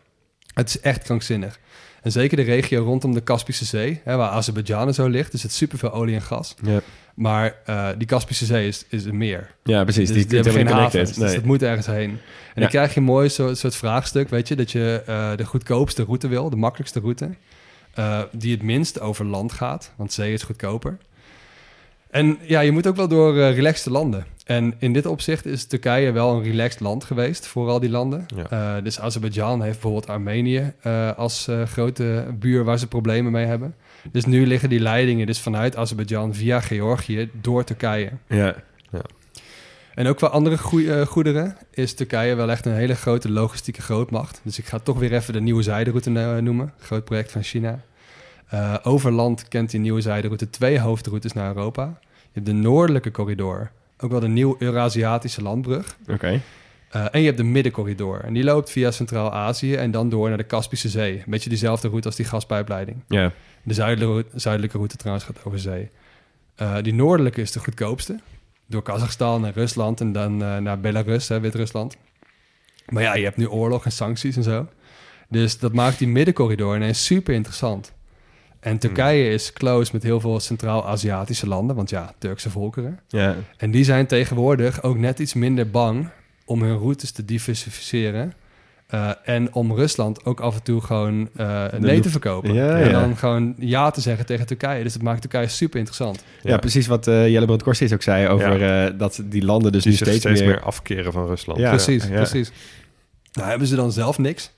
Het is echt krankzinnig. En zeker de regio rondom de Kaspische Zee, hè, waar Azerbeidzjan zo ligt, er zit superveel olie en gas. Ja. Maar eh, die Kaspische Zee is, is een meer. Ja, precies. Dus die, die, hebben geen havens, connected. dus dat moet ergens heen. En Ja. dan krijg je een mooi soort, soort vraagstuk, weet je, dat je eh, de goedkoopste route wil, de makkelijkste route, eh, die het minst over land gaat, want zee is goedkoper. En ja, je moet ook wel door eh relaxte landen. En in dit opzicht is Turkije wel een relaxed land geweest voor al die landen. Ja. Eh, dus Azerbeidzjan heeft bijvoorbeeld Armenië eh, als grote buur waar ze problemen mee hebben. Dus nu liggen die leidingen dus vanuit Azerbeidzjan via Georgië door Turkije. Ja. En ook qua andere goe- goederen is Turkije wel echt een hele grote logistieke grootmacht. Dus ik ga toch weer even de nieuwe zijderoute noemen. Groot project van China. Eh, over land kent die nieuwe zijderoute twee hoofdroutes naar Europa. Je hebt de noordelijke corridor, ook wel de nieuw Eurasiatische landbrug. Oké. Eh, en je hebt de middencorridor. En die loopt via Centraal-Azië en dan door naar de Kaspische Zee. Een beetje diezelfde route als die gaspijpleiding. Ja. De zuidelijke, zuidelijke route trouwens gaat over zee. Eh, die noordelijke is de goedkoopste. Door Kazachstan en Rusland en dan naar Belarus, Wit-Rusland. Maar ja, je hebt nu oorlog en sancties en zo. Dus dat maakt die middencorridor ineens super interessant. En Turkije is close met heel veel Centraal-Aziatische landen, want ja, Turkse volkeren. Ja. En die zijn tegenwoordig ook net iets minder bang om hun routes te diversificeren. Eh, en om Rusland ook af en toe gewoon eh, nee te verkopen. Ja, en ja. dan gewoon ja te zeggen tegen Turkije. Dus dat maakt Turkije super interessant. Ja, precies wat eh Jelle Brand Korsis ook zei over eh, dat die landen dus Die nu steeds, steeds, meer... meer... afkeren van Rusland. Ja. precies, ja. precies. Nou hebben ze dan zelf niks.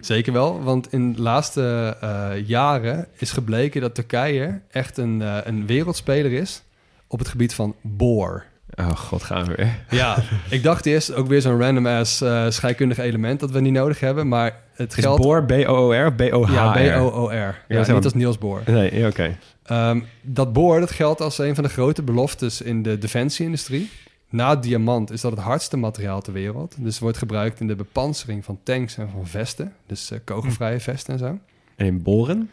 Zeker wel, want in de laatste eh, jaren is gebleken dat Turkije echt een, eh, een wereldspeler is op het gebied van boor. Oh god, gaan we weer. Ja, ik dacht eerst ook weer zo'n random ass eh, scheikundig element dat we niet nodig hebben, maar het Is geldt... Boor B-O-O-R of B-O-H-R? Ja, B-O-O-R. Ja, niet als Niels Boor. Nee, oké. Ehm, dat boor, dat geldt als een van de grote beloftes in de defensieindustrie. Na diamant is dat het hardste materiaal ter wereld. Dus wordt gebruikt in de bepansering van tanks en van vesten. Dus eh, kogelvrije vesten en zo. En in boren?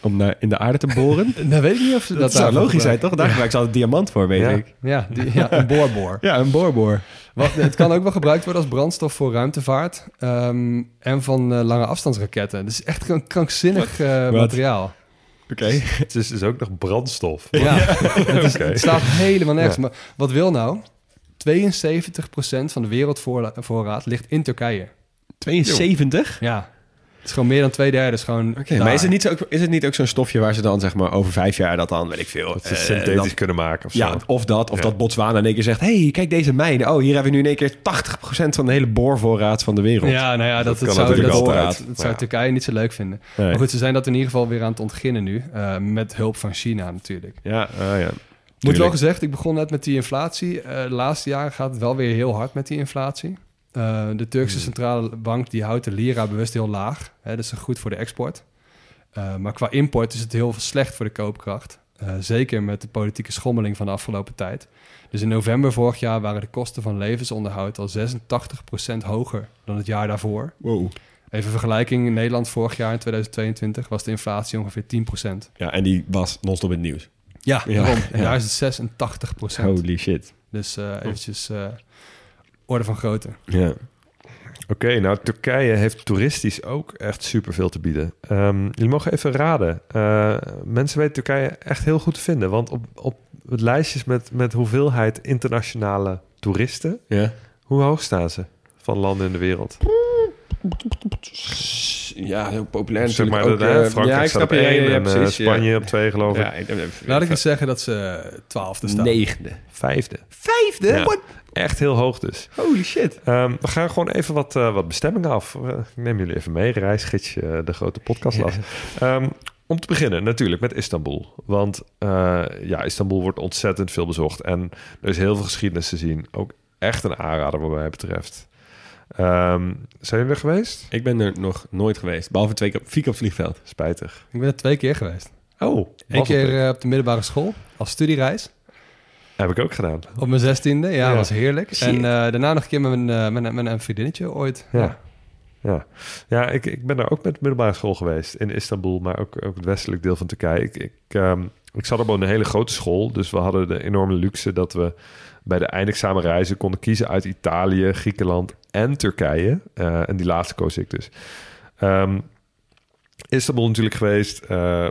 Om naar, in de aarde te boren? Nou weet ik niet of ze dat, dat zou logisch zijn, toch? Daar gebruiken ze altijd diamant voor, weet Ja. ik. Ja, die, ja een boorboor. Ja, een boorboor. Wat, het kan ook wel gebruikt worden als brandstof voor ruimtevaart ehm, en van eh, lange afstandsraketten. Dus echt een krankzinnig eh, materiaal. Oké. Het is dus ook nog brandstof. Ja, het, is, het staat helemaal nergens. Ja. Maar wat wil nou? 72% van de wereldvoorraad ligt in Turkije. 72? Ja, het is gewoon meer dan twee derde. Is gewoon Oké, daar. maar is het, niet zo, is het niet ook zo'n stofje waar ze dan zeg maar over vijf jaar dat dan, weet ik veel... Dat ze eh, synthetisch dat- kunnen maken of zo. ja, of dat. Of Ja. dat Botswana in één keer zegt... hey, kijk deze mijn. Oh, hier hebben we nu in één keer 80% van de hele boorvoorraad van de wereld. Ja, nou ja, dat, Dat zou, dat, zou. Turkije niet zo leuk vinden. Nee. Maar goed, ze zijn dat in ieder geval weer aan het ontginnen nu. eh, met hulp van China natuurlijk. Ja, ah, ja. Moet wel gezegd, ik begon net met die inflatie. Eh, de laatste jaren gaat het wel weer heel hard met die inflatie. Eh, de Turkse Hmm. centrale bank die houdt de lira bewust heel laag. Hè, dat is goed voor de export. Eh, maar qua import is het heel slecht voor de koopkracht. Zeker met de politieke schommeling van de afgelopen tijd. Dus in november vorig jaar waren de kosten van levensonderhoud al 86% hoger dan het jaar daarvoor. Wow. Even vergelijking, in Nederland vorig jaar in 2022 was de inflatie ongeveer 10%. Ja, en die was non-stop in het nieuws. Ja, Ja, daarom. Ja. daar is het 86%. Holy shit. Dus eh, eventjes eh, orde van grootte. Ja. Oké, nou Turkije heeft toeristisch ook echt superveel te bieden. Ehm, jullie mogen even raden. Eh, mensen weten Turkije echt heel goed te vinden. Want op, op het lijstjes met, met hoeveelheid internationale toeristen... Ja. hoe hoog staan ze van landen in de wereld? Ja, heel populair zeg maar, natuurlijk de, ook. hè, eh, Frankrijk ja, ik snap je. Één ja, ja, en eh. Spanje op twee, geloof ik. Ja, ik, Laat ik eens zeggen dat ze twaalfde staan. Negende. Vijfde. Vijfde? Ja. What? Echt heel hoog dus. Holy shit. Ehm, we gaan gewoon even wat, eh, wat bestemmingen af. Eh, ik neem jullie even mee, reisgidsje, eh, de grote podcast las. Ehm, om te beginnen natuurlijk met Istanbul. Want eh, ja, Istanbul wordt ontzettend veel bezocht. En er is heel veel geschiedenis te zien. Ook echt een aanrader wat mij betreft. Ehm, zijn jullie er geweest? Ik ben er nog nooit geweest. Behalve twee keer, vier keer op het vliegveld. Spijtig. Ik ben er twee keer geweest. Oh, Eén keer eh, op de middelbare school als studiereis. Heb ik ook gedaan. Op mijn zestiende. Ja, Ja. was heerlijk. Shit. En eh, daarna nog een keer met mijn, eh, met, een- met een vriendinnetje ooit. Ja. Ja, ja ik, ik ben daar ook met de middelbare school geweest in Istanbul, maar ook, ook het westelijk deel van Turkije. Ik, ik, ehm, ik zat op een hele grote school, dus we hadden de enorme luxe dat we bij de eindexamenreizen konden kiezen uit Italië, Griekenland en Turkije. Eh, en die laatste koos ik dus. Ehm, Istanbul natuurlijk geweest. eh,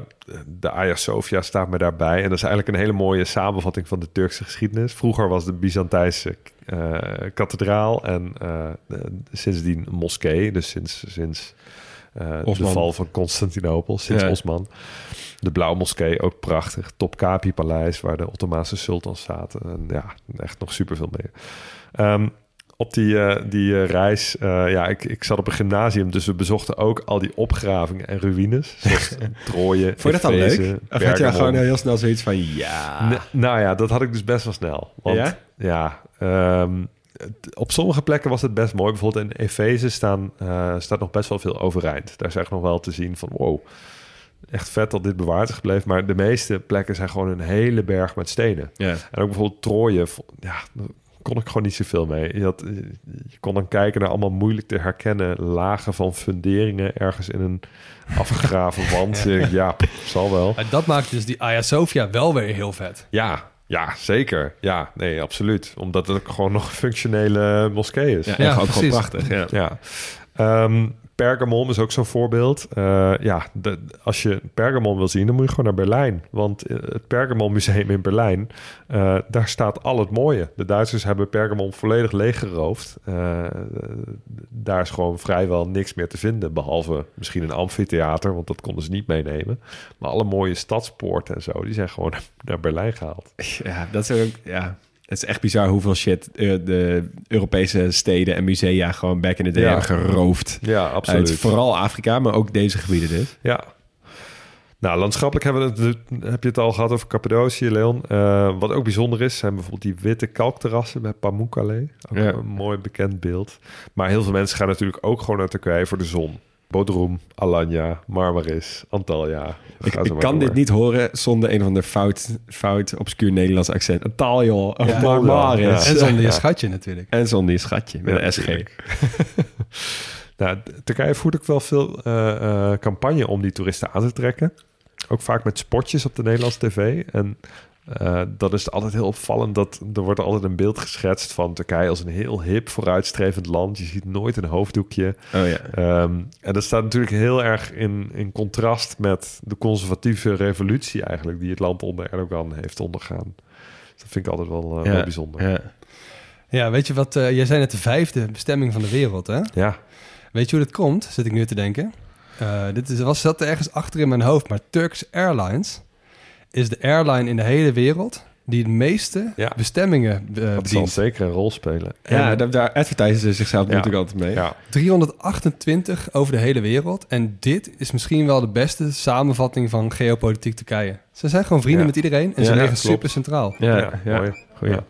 de Hagia Sophia staat me daarbij. En dat is eigenlijk een hele mooie samenvatting van de Turkse geschiedenis. Vroeger was de Byzantijnse eh, kathedraal en sindsdien moskee. Dus sinds, sinds de Osman. val van Constantinopel, sinds Ja. Osman. De Blauwe Moskee, ook prachtig. Topkapi Paleis, waar de Ottomaanse sultans zaten. En ja, echt nog superveel meer. Ehm, op die, eh, die eh, reis, eh, ja, ik, ik zat op een gymnasium, dus we bezochten ook al die opgravingen en ruïnes. Zoals Troje, Vond je dat dan leuk? Of had je gewoon heel snel zoiets van, ja... N- nou ja, dat had ik dus best wel snel. Want Ja? ja, ehm, op sommige plekken was het best mooi. Bijvoorbeeld in Efeze staan, eh, staat nog best wel veel overeind. Daar is echt nog wel te zien van wow, echt vet dat dit bewaard is gebleven. Maar de meeste plekken zijn gewoon een hele berg met stenen. Ja. En ook bijvoorbeeld Troje, ja, kon ik gewoon niet zoveel mee. Je, had, je kon dan kijken naar allemaal moeilijk te herkennen lagen van funderingen ergens in een afgegraven wand. ja, ja pff, zal wel. Maar dat maakt dus die Hagia Sophia wel weer heel vet. Ja, ja, zeker. Ja, nee, absoluut. Omdat het ook gewoon nog een functionele moskee is. Ja, Ja, en gewoon, prachtig. Ja. Ja. Ehm, Pergamon is ook zo'n voorbeeld. Eh, ja, als je Pergamon wil zien, dan moet je gewoon naar Berlijn. Want eh, het Pergamon Museum in Berlijn, eh, daar staat al het mooie. De Duitsers hebben Pergamon volledig leeggeroofd. Eh, daar is gewoon vrijwel niks meer te vinden, behalve misschien een amfitheater, want dat konden ze niet meenemen. Maar alle mooie stadspoorten en zo, die zijn gewoon naar Berlijn gehaald. Ja, dat is ook... Ja. Het is echt bizar hoeveel shit eh, de Europese steden en musea gewoon back in the day Ja. hebben geroofd. Ja, Uit absoluut. vooral Afrika, maar ook deze gebieden dus. Ja. Nou, landschappelijk hebben we het, heb je het al gehad over Cappadocië, Leon. Eh, wat ook bijzonder is, zijn bijvoorbeeld die witte kalkterrassen bij Pamukkale. Ook Ja. een mooi bekend beeld. Maar heel veel mensen gaan natuurlijk ook gewoon naar Turkije voor de zon. Bodrum, Alanya, Marmaris, Antalya. Ik, kan door. dit niet horen zonder een of ander fout, fout obscuur Nederlands accent. Een taal, joh. Of Ja. Marmaris. Ja. En zonder je Ja. schatje natuurlijk. En zonder je schatje met Ja, een SG. nou, Turkije voert ook wel veel eh, eh, campagne om die toeristen aan te trekken. Ook vaak met spotjes op de Nederlandse tv. En eh, dat is altijd heel opvallend. Dat er wordt altijd een beeld geschetst van Turkije als een heel hip, vooruitstrevend land. Je ziet nooit een hoofddoekje. Oh ja. Ehm, en dat staat natuurlijk heel erg in, in contrast met de conservatieve revolutie eigenlijk... die het land onder Erdogan heeft ondergaan. Dus dat vind ik altijd wel, eh, Ja, wel bijzonder. Ja. Ja, weet je wat? eh, jij zei net de vijfde bestemming van de wereld, hè? ja. Weet je hoe dat komt? Zit ik nu te denken. Eh, dit is, was zat ergens achter in mijn hoofd, maar Turkish Airlines is de airline in de hele wereld die de meeste Ja. bestemmingen eh, Dat zal bedient. zeker een rol spelen. Ja, En- daar, daar advertisen ze zichzelf Ja. natuurlijk altijd mee. ja. 328 over de hele wereld. En dit is misschien wel de beste samenvatting van geopolitiek Turkije. Ze zijn gewoon vrienden Ja. met iedereen en Ja, ze ja, liggen super centraal. Ja, Ja, ja. mooi. Goeie. Ja.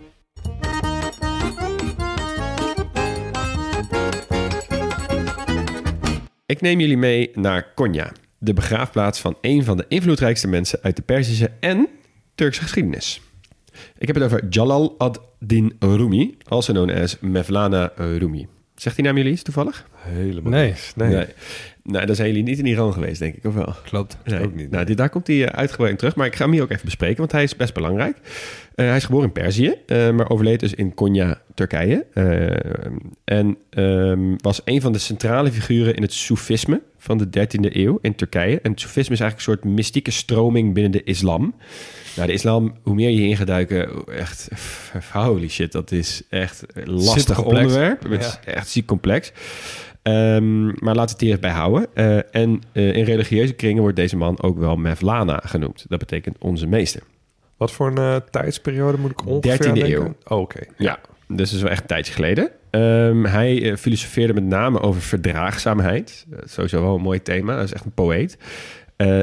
Ik neem jullie mee naar Konya, de begraafplaats van een van de invloedrijkste mensen uit de Perzische en Turkse geschiedenis. Ik heb het over Jalal ad-Din Rumi, also known as Mevlana Rumi. Zegt die naam jullie iets toevallig? Helemaal Nee. niks. Nee. Nou, dan zijn jullie niet in Iran geweest, denk ik, of wel? Klopt. Nee, Ook niet. Nou, dit, daar komt hij eh, uitgebreid terug. Maar ik ga hem hier ook even bespreken, want hij is best belangrijk. Eh, hij is geboren in Perzië, eh, maar overleed dus in Konya, Turkije. En ehm, was een van de centrale figuren in het Soefisme van de 13e eeuw in Turkije. En het Soefisme is eigenlijk een soort mystieke stroming binnen de islam. Nou, de islam, hoe meer je in gaat duiken, echt, holy shit, dat is echt een lastig onderwerp. Het is echt ziek complex. Ehm, maar we het hier even bij houden. Eh, en eh, in religieuze kringen wordt deze man ook wel Mevlana genoemd. Dat betekent onze meester. Wat voor een eh, tijdsperiode moet ik ongeveer 13e denken? eeuw. Oh, Oké. Ja, dus dat is wel echt een tijdje geleden. Ehm, hij filosofeerde met name over verdraagzaamheid. Sowieso wel een mooi thema. Dat is echt een poëet.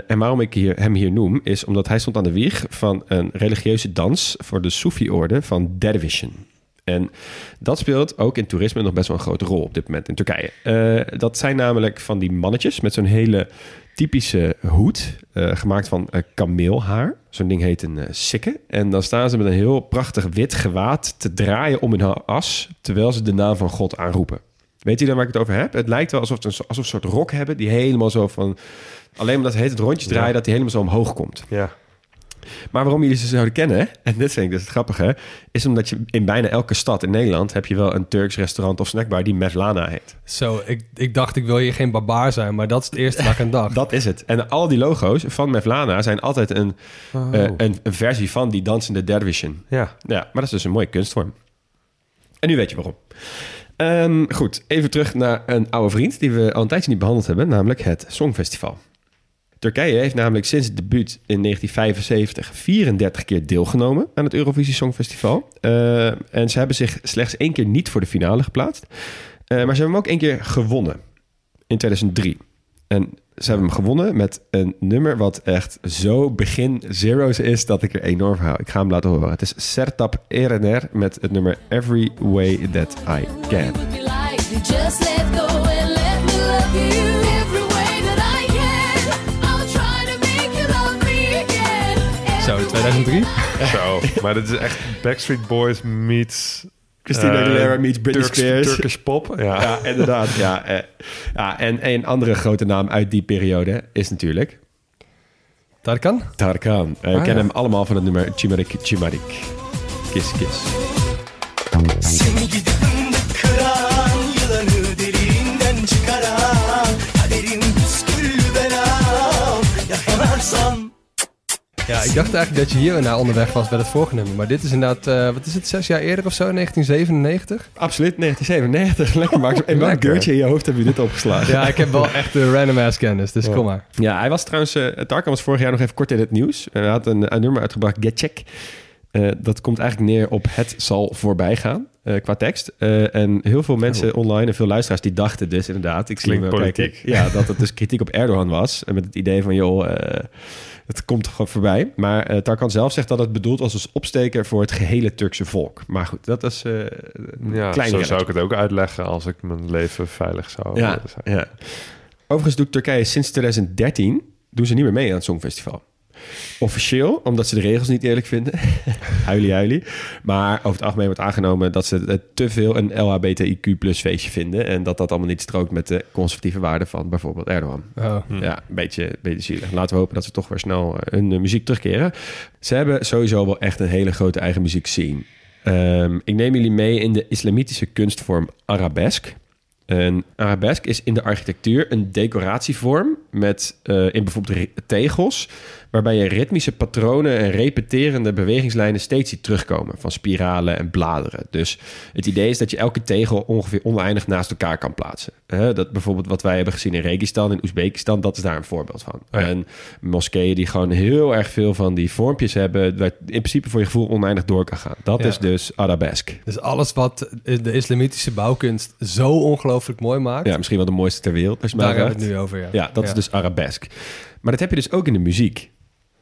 En waarom ik hier, hem hier noem, is omdat hij stond aan de wieg van een religieuze dans voor de Soefi-orde van Dervishen. En dat speelt ook in toerisme nog best wel een grote rol op dit moment in Turkije. Eh, dat zijn namelijk van die mannetjes met zo'n hele typische hoed, eh, gemaakt van eh, kameelhaar. Zo'n ding heet een sikke. En dan staan ze met een heel prachtig wit gewaad te draaien om hun as, terwijl ze de naam van God aanroepen. Weet je dan waar ik het over heb? Het lijkt wel alsof ze een, alsof ze een soort rok hebben die helemaal zo van... Alleen omdat ze heet het rondjes draaien, Ja. dat die helemaal zo omhoog komt. Ja. Maar waarom jullie ze zouden kennen, en dit vind ik dus het grappige, is omdat je in bijna elke stad in Nederland heb je wel een Turks restaurant of snackbar die Mevlana heet. Zo, ik, ik dacht ik wil hier geen barbaar zijn, maar dat is het eerste ik aan dacht. Dat is het. En al die logo's van Mevlana zijn altijd een, Oh. eh, een, een versie van die dansende dervishen. ja. Ja, maar dat is dus een mooie kunstvorm. En nu weet je waarom. Ehm, goed, even terug naar een oude vriend die we al een tijdje niet behandeld hebben, namelijk het Songfestival. Turkije heeft namelijk sinds het debuut in 1975 34 keer deelgenomen aan het Eurovisie Songfestival. Eh, en ze hebben zich slechts één keer niet voor de finale geplaatst. Eh, maar ze hebben hem ook één keer gewonnen in 2003. En ze hebben hem gewonnen met een nummer wat echt zo begin zeros is dat ik er enorm van hou. Ik ga hem laten horen. Het is Sertab Erener met het nummer Every Way That I Can. Just 2003? Zo. maar dit is echt Backstreet Boys meets Christina Eh, Aguilera meets Britney Turks- Spears. Turkish pop, ja. Ja, inderdaad. Ja, eh, ja, en een andere grote naam uit die periode is natuurlijk Tarkan? Tarkan. Eh, we Ah, kennen ja. hem allemaal van het nummer Chimarik Chimarik. Kiss Kiss. Ja, ik dacht eigenlijk dat je hier naar onderweg was bij het vorige nummer. Maar dit is inderdaad, eh, wat is het, zes jaar eerder of zo, 1997? Absoluut, 1997. Lekker, Max. In welk deurtje in je hoofd heb je dit opgeslagen? Ja, ik heb wel echt de random ass kennis, dus kom maar. Ja, hij was trouwens... eh Tarkan was vorig jaar nog even kort in het nieuws. En hij had een, een nummer uitgebracht, Get Check. Eh, dat komt eigenlijk neer op het zal voorbij gaan eh, qua tekst. Eh, en heel veel mensen online en veel luisteraars die dachten dus inderdaad... Ik zie Klinkt kijken, politiek. Ja, dat het dus kritiek op Erdogan was. En met het idee van, joh, het komt gewoon voorbij. Maar Tarkan zelf zegt dat het bedoeld was als opsteker voor het gehele Turkse volk. Maar goed, dat is een Ja, klein zo zou ik het ook uitleggen als ik mijn leven veilig zou Ja, zijn. ja. Overigens doet Turkije sinds 2013 doen ze niet meer mee aan het Songfestival. Officieel, omdat ze de regels niet eerlijk vinden. huilie, huilie. Maar over het algemeen wordt aangenomen dat ze het te veel een LHBTIQ plus feestje vinden. En dat dat allemaal niet strookt met de conservatieve waarden van bijvoorbeeld Erdogan. Oh. Ja, een beetje, een beetje zielig. Laten we hopen dat ze toch weer snel eh, hun eh, muziek terugkeren. Ze hebben sowieso wel echt een hele grote eigen muziek scene. Ehm, ik neem jullie mee in de islamitische kunstvorm arabesque. Een arabesque is in de architectuur een decoratievorm met eh, in bijvoorbeeld tegels, waarbij je ritmische patronen en repeterende bewegingslijnen steeds ziet terugkomen van spiralen en bladeren. Dus het idee is dat je elke tegel ongeveer oneindig naast elkaar kan plaatsen. Dat bijvoorbeeld wat wij hebben gezien in Registan, in Oezbekistan, dat is daar een voorbeeld van. ja. En moskeeën die gewoon heel erg veel van die vormpjes hebben, waar in principe voor je gevoel oneindig door kan gaan. Dat Ja. is dus arabesque. Dus alles wat de islamitische bouwkunst zo ongelooflijk mooi maakt, Ja, misschien wel de mooiste ter wereld. Als je daar hebben we het nu over. Ja, Ja, dat is dus arabesque. Maar dat heb je dus ook in de muziek.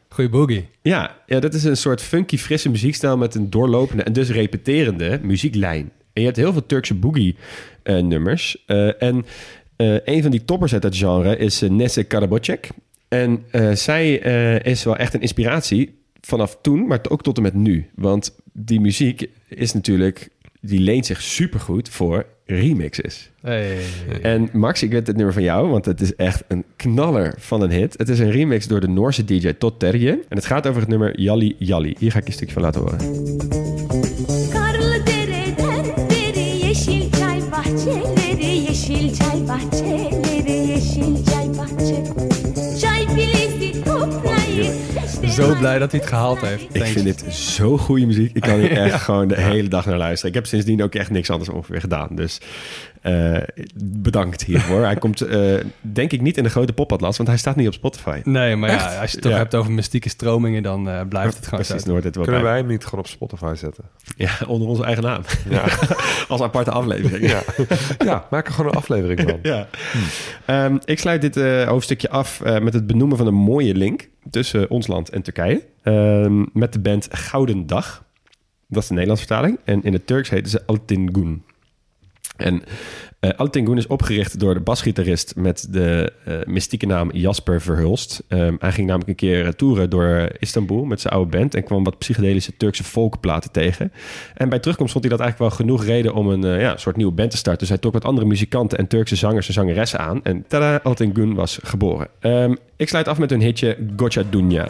Goeie boogie. Ja, ja, dat is een soort funky, frisse muziekstijl met een doorlopende en dus repeterende muzieklijn. En je hebt heel veel Turkse boogie-nummers. en eh, een van die toppers uit dat genre is Nesse Karabocek. En eh, zij eh, is wel echt een inspiratie vanaf toen, maar ook tot en met nu. Want die muziek is natuurlijk, die leent zich supergoed voor remixes. Hey. En Max, ik weet het nummer van jou, want het is echt een knaller van een hit. Het is een remix door de Noorse DJ Todd Terje. En het gaat over het nummer Jalli Jalli. Hier ga ik je een stukje van laten horen. Karlı dereden deri yeşil çay bahçeleri Zo blij dat hij het gehaald heeft. Ik vind dit zo goede muziek. Ik kan hier echt gewoon de hele dag naar luisteren. Ik heb sindsdien ook echt niks anders ongeveer gedaan. Dus eh, bedankt hiervoor. hij komt eh, denk ik niet in de grote popatlas, want hij staat niet op Spotify. Nee, maar ja, als je het toch Ja. hebt over mystieke stromingen, dan eh, blijft het gewoon Precies. Noord dit wel Kunnen bij. wij hem niet gewoon op Spotify zetten? Ja, onder onze eigen naam. Ja, Als aparte aflevering. ja. ja maak er gewoon een aflevering van. Ja. Ehm, ik sluit dit eh, hoofdstukje af eh, met het benoemen van een mooie link tussen ons land en Turkije. Ehm, met de band Gouden Dag. Dat is de Nederlandse vertaling. En in het Turks heten ze Altingun. En eh Altingun is opgericht door de basgitarist met de eh, mystieke naam Jasper Verhulst. Ehm, hij ging namelijk een keer eh, toeren door Istanbul met zijn oude band en kwam wat psychedelische Turkse folkplaten tegen. En bij terugkomst vond hij dat eigenlijk wel genoeg reden om een soort nieuwe band te starten. Dus hij trok wat andere muzikanten en Turkse zangers en zangeressen aan. En tada, Altingun was geboren. Ehm, ik sluit af met hun hitje Gocha Dunya.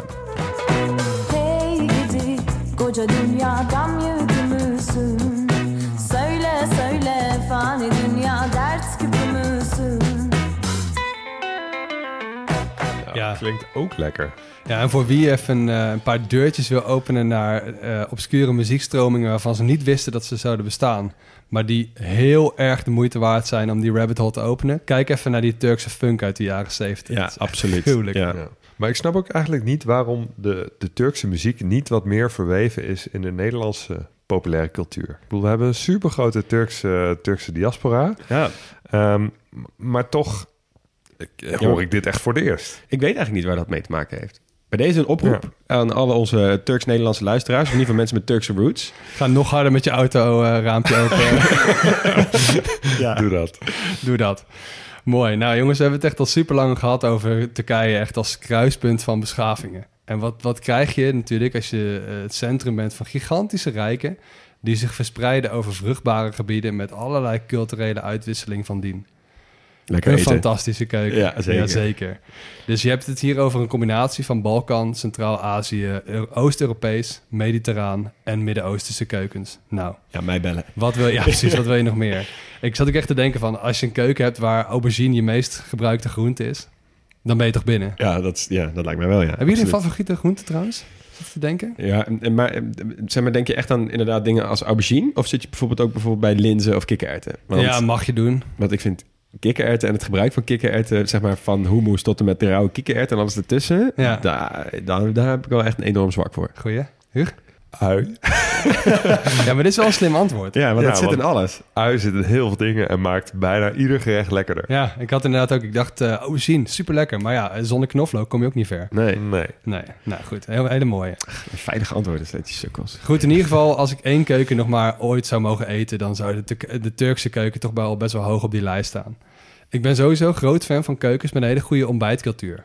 Klinkt ook lekker. Ja, en voor wie even eh, een paar deurtjes wil openen naar eh, obscure muziekstromingen waarvan ze niet wisten dat ze zouden bestaan, maar die heel erg de moeite waard zijn om die rabbit hole te openen, kijk even naar die Turkse funk uit de jaren 70. Ja, absoluut. gruwelijk. Ja. Ja. Maar ik snap ook eigenlijk niet waarom de, de Turkse muziek niet wat meer verweven is in de Nederlandse populaire cultuur. Ik bedoel, we hebben een supergrote Turkse, Turkse diaspora. Ja. Ehm, maar toch ik, hoor ik dit echt voor het eerst. Ik weet eigenlijk niet waar dat mee te maken heeft. Bij deze een oproep aan alle onze Turks-Nederlandse luisteraars, in ieder geval mensen met Turkse roots. Ga nog harder met je auto eh, raampje open. Ja. Doe dat. Doe dat. Mooi. Nou jongens, we hebben het echt al super lang gehad over Turkije, echt als kruispunt van beschavingen. En wat, wat krijg je natuurlijk als je eh, het centrum bent van gigantische rijken, die zich verspreiden over vruchtbare gebieden met allerlei culturele uitwisseling van dien. Lekker Een eten. fantastische keuken. Ja, zeker. zeker. Dus je hebt het hier over een combinatie van Balkan, Centraal-Azië, Eu- Oost-Europees, Mediterraan en Midden-Oosterse keukens. Nou, Ja, mij bellen. wat wil je, ja, precies, wat wil je nog meer? Ik zat ook echt te denken van, als je een keuken hebt waar aubergine je meest gebruikte groente is, dan ben je toch binnen. Ja, dat, is- ja, dat lijkt mij wel, ja. Hebben jullie een favoriete groente trouwens? Zit je te denken? Ja, maar, zeg maar, denk je echt aan inderdaad dingen als aubergine? Of zit je bijvoorbeeld ook bijvoorbeeld bij linzen of kikkererwten? Want, ja, mag je doen. want ik vind kikkererwten en het gebruik van kikkererwten, zeg maar van hummus tot en met de rauwe kikkererwten en alles ertussen, Ja. daar, daar, daar heb ik wel echt een enorm zwak voor. Goeie. Huur? Ui. Ja, maar dit is wel een slim antwoord. Ja, want Ja, dat zit in alles. Ui zit in heel veel dingen en maakt bijna ieder gerecht lekkerder. Ja, ik had inderdaad ook, ik dacht, eh aubergine, super lekker. Maar ja, zonder knoflook kom je ook niet ver. Nee, Nee. Nee, nou goed, heel, hele mooie. een veilig antwoord is dat, die sukkels. Goed, in ieder geval, als ik één keuken nog maar ooit zou mogen eten, dan zou de, de Turkse keuken toch wel best wel hoog op die lijst staan. Ik ben sowieso groot fan van keukens met een hele goede ontbijtcultuur.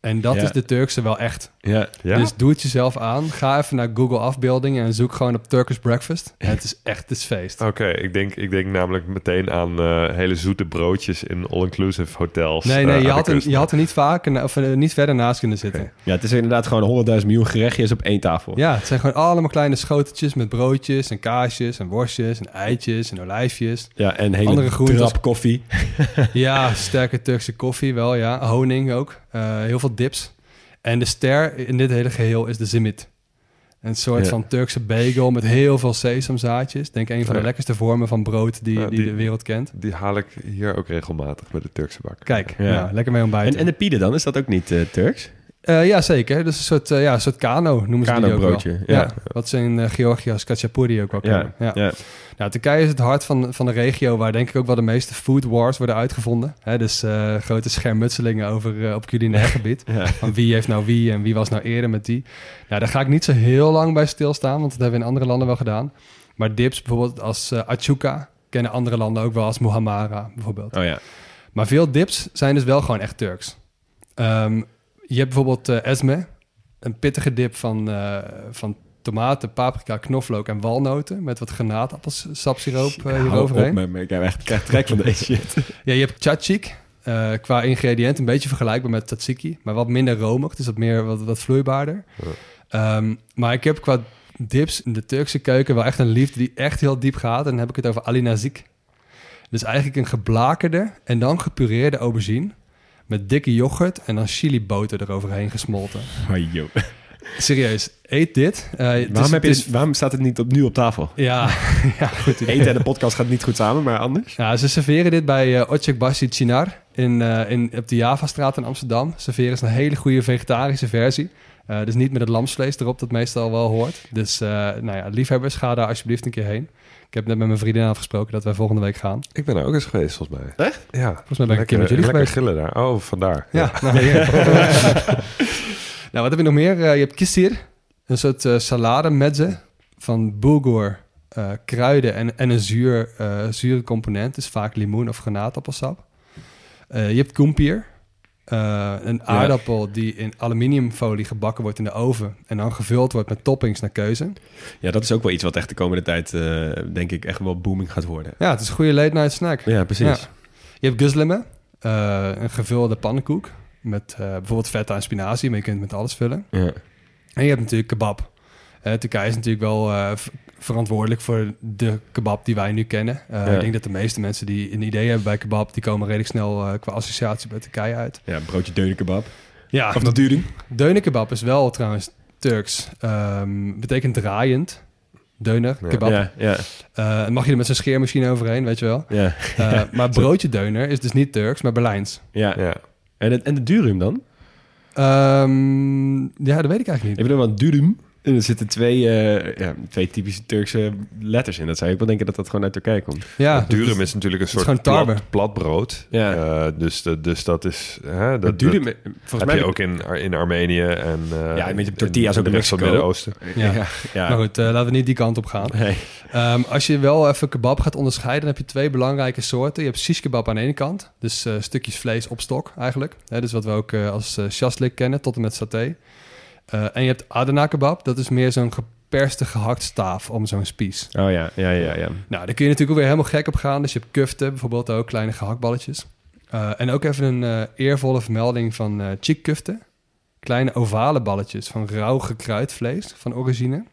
En dat Ja. is de Turkse wel echt. Ja, Ja? Dus doe het jezelf aan. Ga even naar Google afbeeldingen en zoek gewoon op Turkish breakfast. En het is echt, het is feest. Oké, ik, denk, ik denk namelijk meteen aan eh, hele zoete broodjes in all-inclusive hotels. Nee, eh, nee, aan je had, er, je had er niet of eh, niet verder naast kunnen zitten. ja, het is inderdaad gewoon 100.000 miljoen gerechtjes op één tafel. Ja, het zijn gewoon allemaal kleine schoteltjes met broodjes en kaasjes en worstjes en eitjes en olijfjes. Ja, en hele Andere groentes. drap koffie. Ja, sterke Turkse koffie wel, ja. Honing ook. Eh, heel veel dips. En de ster in dit hele geheel is de zimit. Een soort Ja. van Turkse bagel met heel veel sesamzaadjes. Denk een van de Ja. lekkerste vormen van brood die, Ja, die, die- de wereld kent. Die haal ik hier ook regelmatig bij de Turkse bak. Kijk, Ja. ja. lekker mee ontbijten. En, en de pide dan, is dat ook niet eh, Turks? Eh, ja, zeker. Dus een soort, eh, ja, een soort kano noemen ze die ook wel. Kano-broodje, ja. Wat ze in eh, Georgië als kachapuri ook wel Ja, kennen. Ja. ja. Nou, Turkije is het hart van, van de regio waar denk ik ook wel de meeste food wars worden uitgevonden. Hè, dus grote schermutselingen over, op culinair gebied. Ja. Van wie heeft nou wie en wie was nou eerder met die. Nou, daar ga ik niet zo heel lang bij stilstaan, want dat hebben we in andere landen wel gedaan. Maar dips bijvoorbeeld als achuka kennen andere landen ook wel als muhammara bijvoorbeeld. Oh ja. Maar veel dips zijn dus wel gewoon echt Turks. Ehm, je hebt bijvoorbeeld eh esme, een pittige dip van, eh, van tomaten, paprika, knoflook en walnoten... met wat granaatappelsapsiroop uh, op hieroverheen. me, ik heb echt krijg trek van deze shit. Ja, je hebt tzatziki. eh, qua ingrediënt een beetje vergelijkbaar met tzatziki, maar wat minder romig. Dus wat meer wat, wat vloeibaarder. Ehm, maar ik heb qua dips in de Turkse keuken wel echt een liefde die echt heel diep gaat. En dan heb ik het over Ali nazik. Dus eigenlijk een geblakerde en dan gepureerde aubergine met dikke yoghurt en dan chiliboter eroverheen gesmolten. Oh, joh. Serieus, eet dit. Eh, is- Waarom, heb je, het is- waarom staat het niet op, nu op tafel? Ja, ja, goed. Eten en de podcast gaat niet goed samen, maar anders. Ja, ze serveren dit bij uh, Ocek Basi Chinar in, eh, in, op de Javastraat in Amsterdam. Serveren ze een hele goede vegetarische versie. Eh, dus niet met het lamsvlees erop, dat meestal wel hoort. Dus eh, nou ja, liefhebbers, ga daar alsjeblieft een keer heen. Ik heb net met mijn vriendin afgesproken dat wij volgende week gaan. Ik ben er ook eens geweest, volgens mij. Echt? Ja. Volgens mij ben ik een keer met jullie lekker geweest. gillen daar. Oh, vandaar. Ja, nou, ja. nou, wat heb je nog meer? Eh, je hebt kistir, een soort eh, salade mezze van bulgur, eh, kruiden en, en een zuur, eh, zure component. Dus vaak limoen of granaatappelsap. Eh, je hebt kumpir, eh, een aardappel die in aluminiumfolie gebakken wordt in de oven... en dan gevuld wordt met toppings naar keuze. Ja, dat is ook wel iets wat echt de komende tijd, eh, denk ik, echt wel booming gaat worden. Ja, het is een goede late night snack. Ja, precies. Ja. Je hebt guzleme, eh, een gevulde pannenkoek met bijvoorbeeld feta en spinazie, maar je kunt het met alles vullen. Ja. En je hebt natuurlijk kebab. Turkije is natuurlijk wel verantwoordelijk voor de kebab die wij nu kennen. Eh, Ja. Ik denk dat de meeste mensen die een idee hebben bij kebab, die komen redelijk snel eh, qua associatie bij Turkije uit. Ja, broodje deunenkebab. Ja, Of natuurlijk. deunenkebab is wel trouwens Turks. Ehm, betekent draaiend. Deuner, Ja. kebab. Ja, ja, Eh, mag je er met zo'n scheermachine overheen, weet je wel. ja. Eh, maar broodje deuner is dus niet Turks, maar Berlijns. ja. Ja. En, het, en de durum dan? Ehm, ja, dat weet ik eigenlijk niet. Ik bedoel, want durum, en er zitten twee, eh, ja, twee typische Turkse letters in. Dat zou ik wel denken dat dat gewoon uit Turkije komt. Ja, Durum is natuurlijk een soort gewoon tarwe. plat, plat brood. Ja. Eh, dus, de, dus dat is... Hè, dat, durum, dat volgens heb mij... je ook in, in Armenië en... eh, Ja, met je tortillas ook in de rest van het. Midden-Oosten. Ja. Ja, ja. Maar goed, eh, laten we niet die kant op gaan. Nee. Ehm, als je wel even kebab gaat onderscheiden, dan heb je twee belangrijke soorten. Je hebt shish kebab aan de ene kant, dus eh, stukjes vlees op stok eigenlijk. Hè, dus wat we ook eh, als uh, shaslik kennen, tot en met saté. Eh, en je hebt Adana kebab, dat is meer zo'n geperste gehaktstaaf om zo'n spies. Oh ja, ja, ja, ja. Nou, daar kun je natuurlijk ook weer helemaal gek op gaan. Dus je hebt kuften, bijvoorbeeld ook, kleine gehaktballetjes. Eh, en ook even een eh, eervolle vermelding van eh chikkuften. Kleine ovale balletjes van rauw gekruid vlees van origine.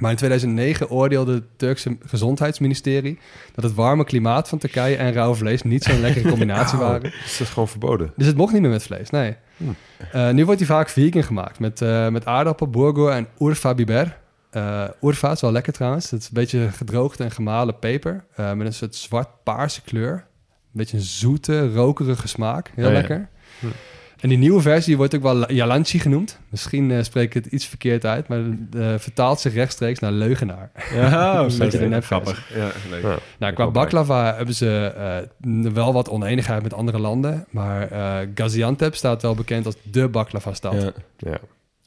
Maar in 2009 oordeelde het Turkse gezondheidsministerie... dat het warme klimaat van Turkije en rauw vlees niet zo'n lekkere combinatie Oh, waren. dus dat is gewoon verboden. Dus het mocht niet meer met vlees, nee. Hmm. Eh, nu wordt hij vaak vegan gemaakt met, eh, met aardappel, burger en urfa biber. Eh urfa is wel lekker trouwens. Het is een beetje gedroogde en gemalen peper eh, met een soort zwart-paarse kleur. Een beetje een zoete, rokerige smaak. Heel Oh ja. lekker. Hm. En die nieuwe versie wordt ook wel jalanchi genoemd. Misschien eh, spreek ik het iets verkeerd uit, maar eh, vertaalt zich rechtstreeks naar leugenaar. Ja, Een beetje grappig. Ja, leuk. Ja. Nou, qua bij. baklava hebben ze eh, wel wat oneenigheid met andere landen. Maar eh, Gaziantep staat wel bekend als de baklava-stad. Ja. Ja.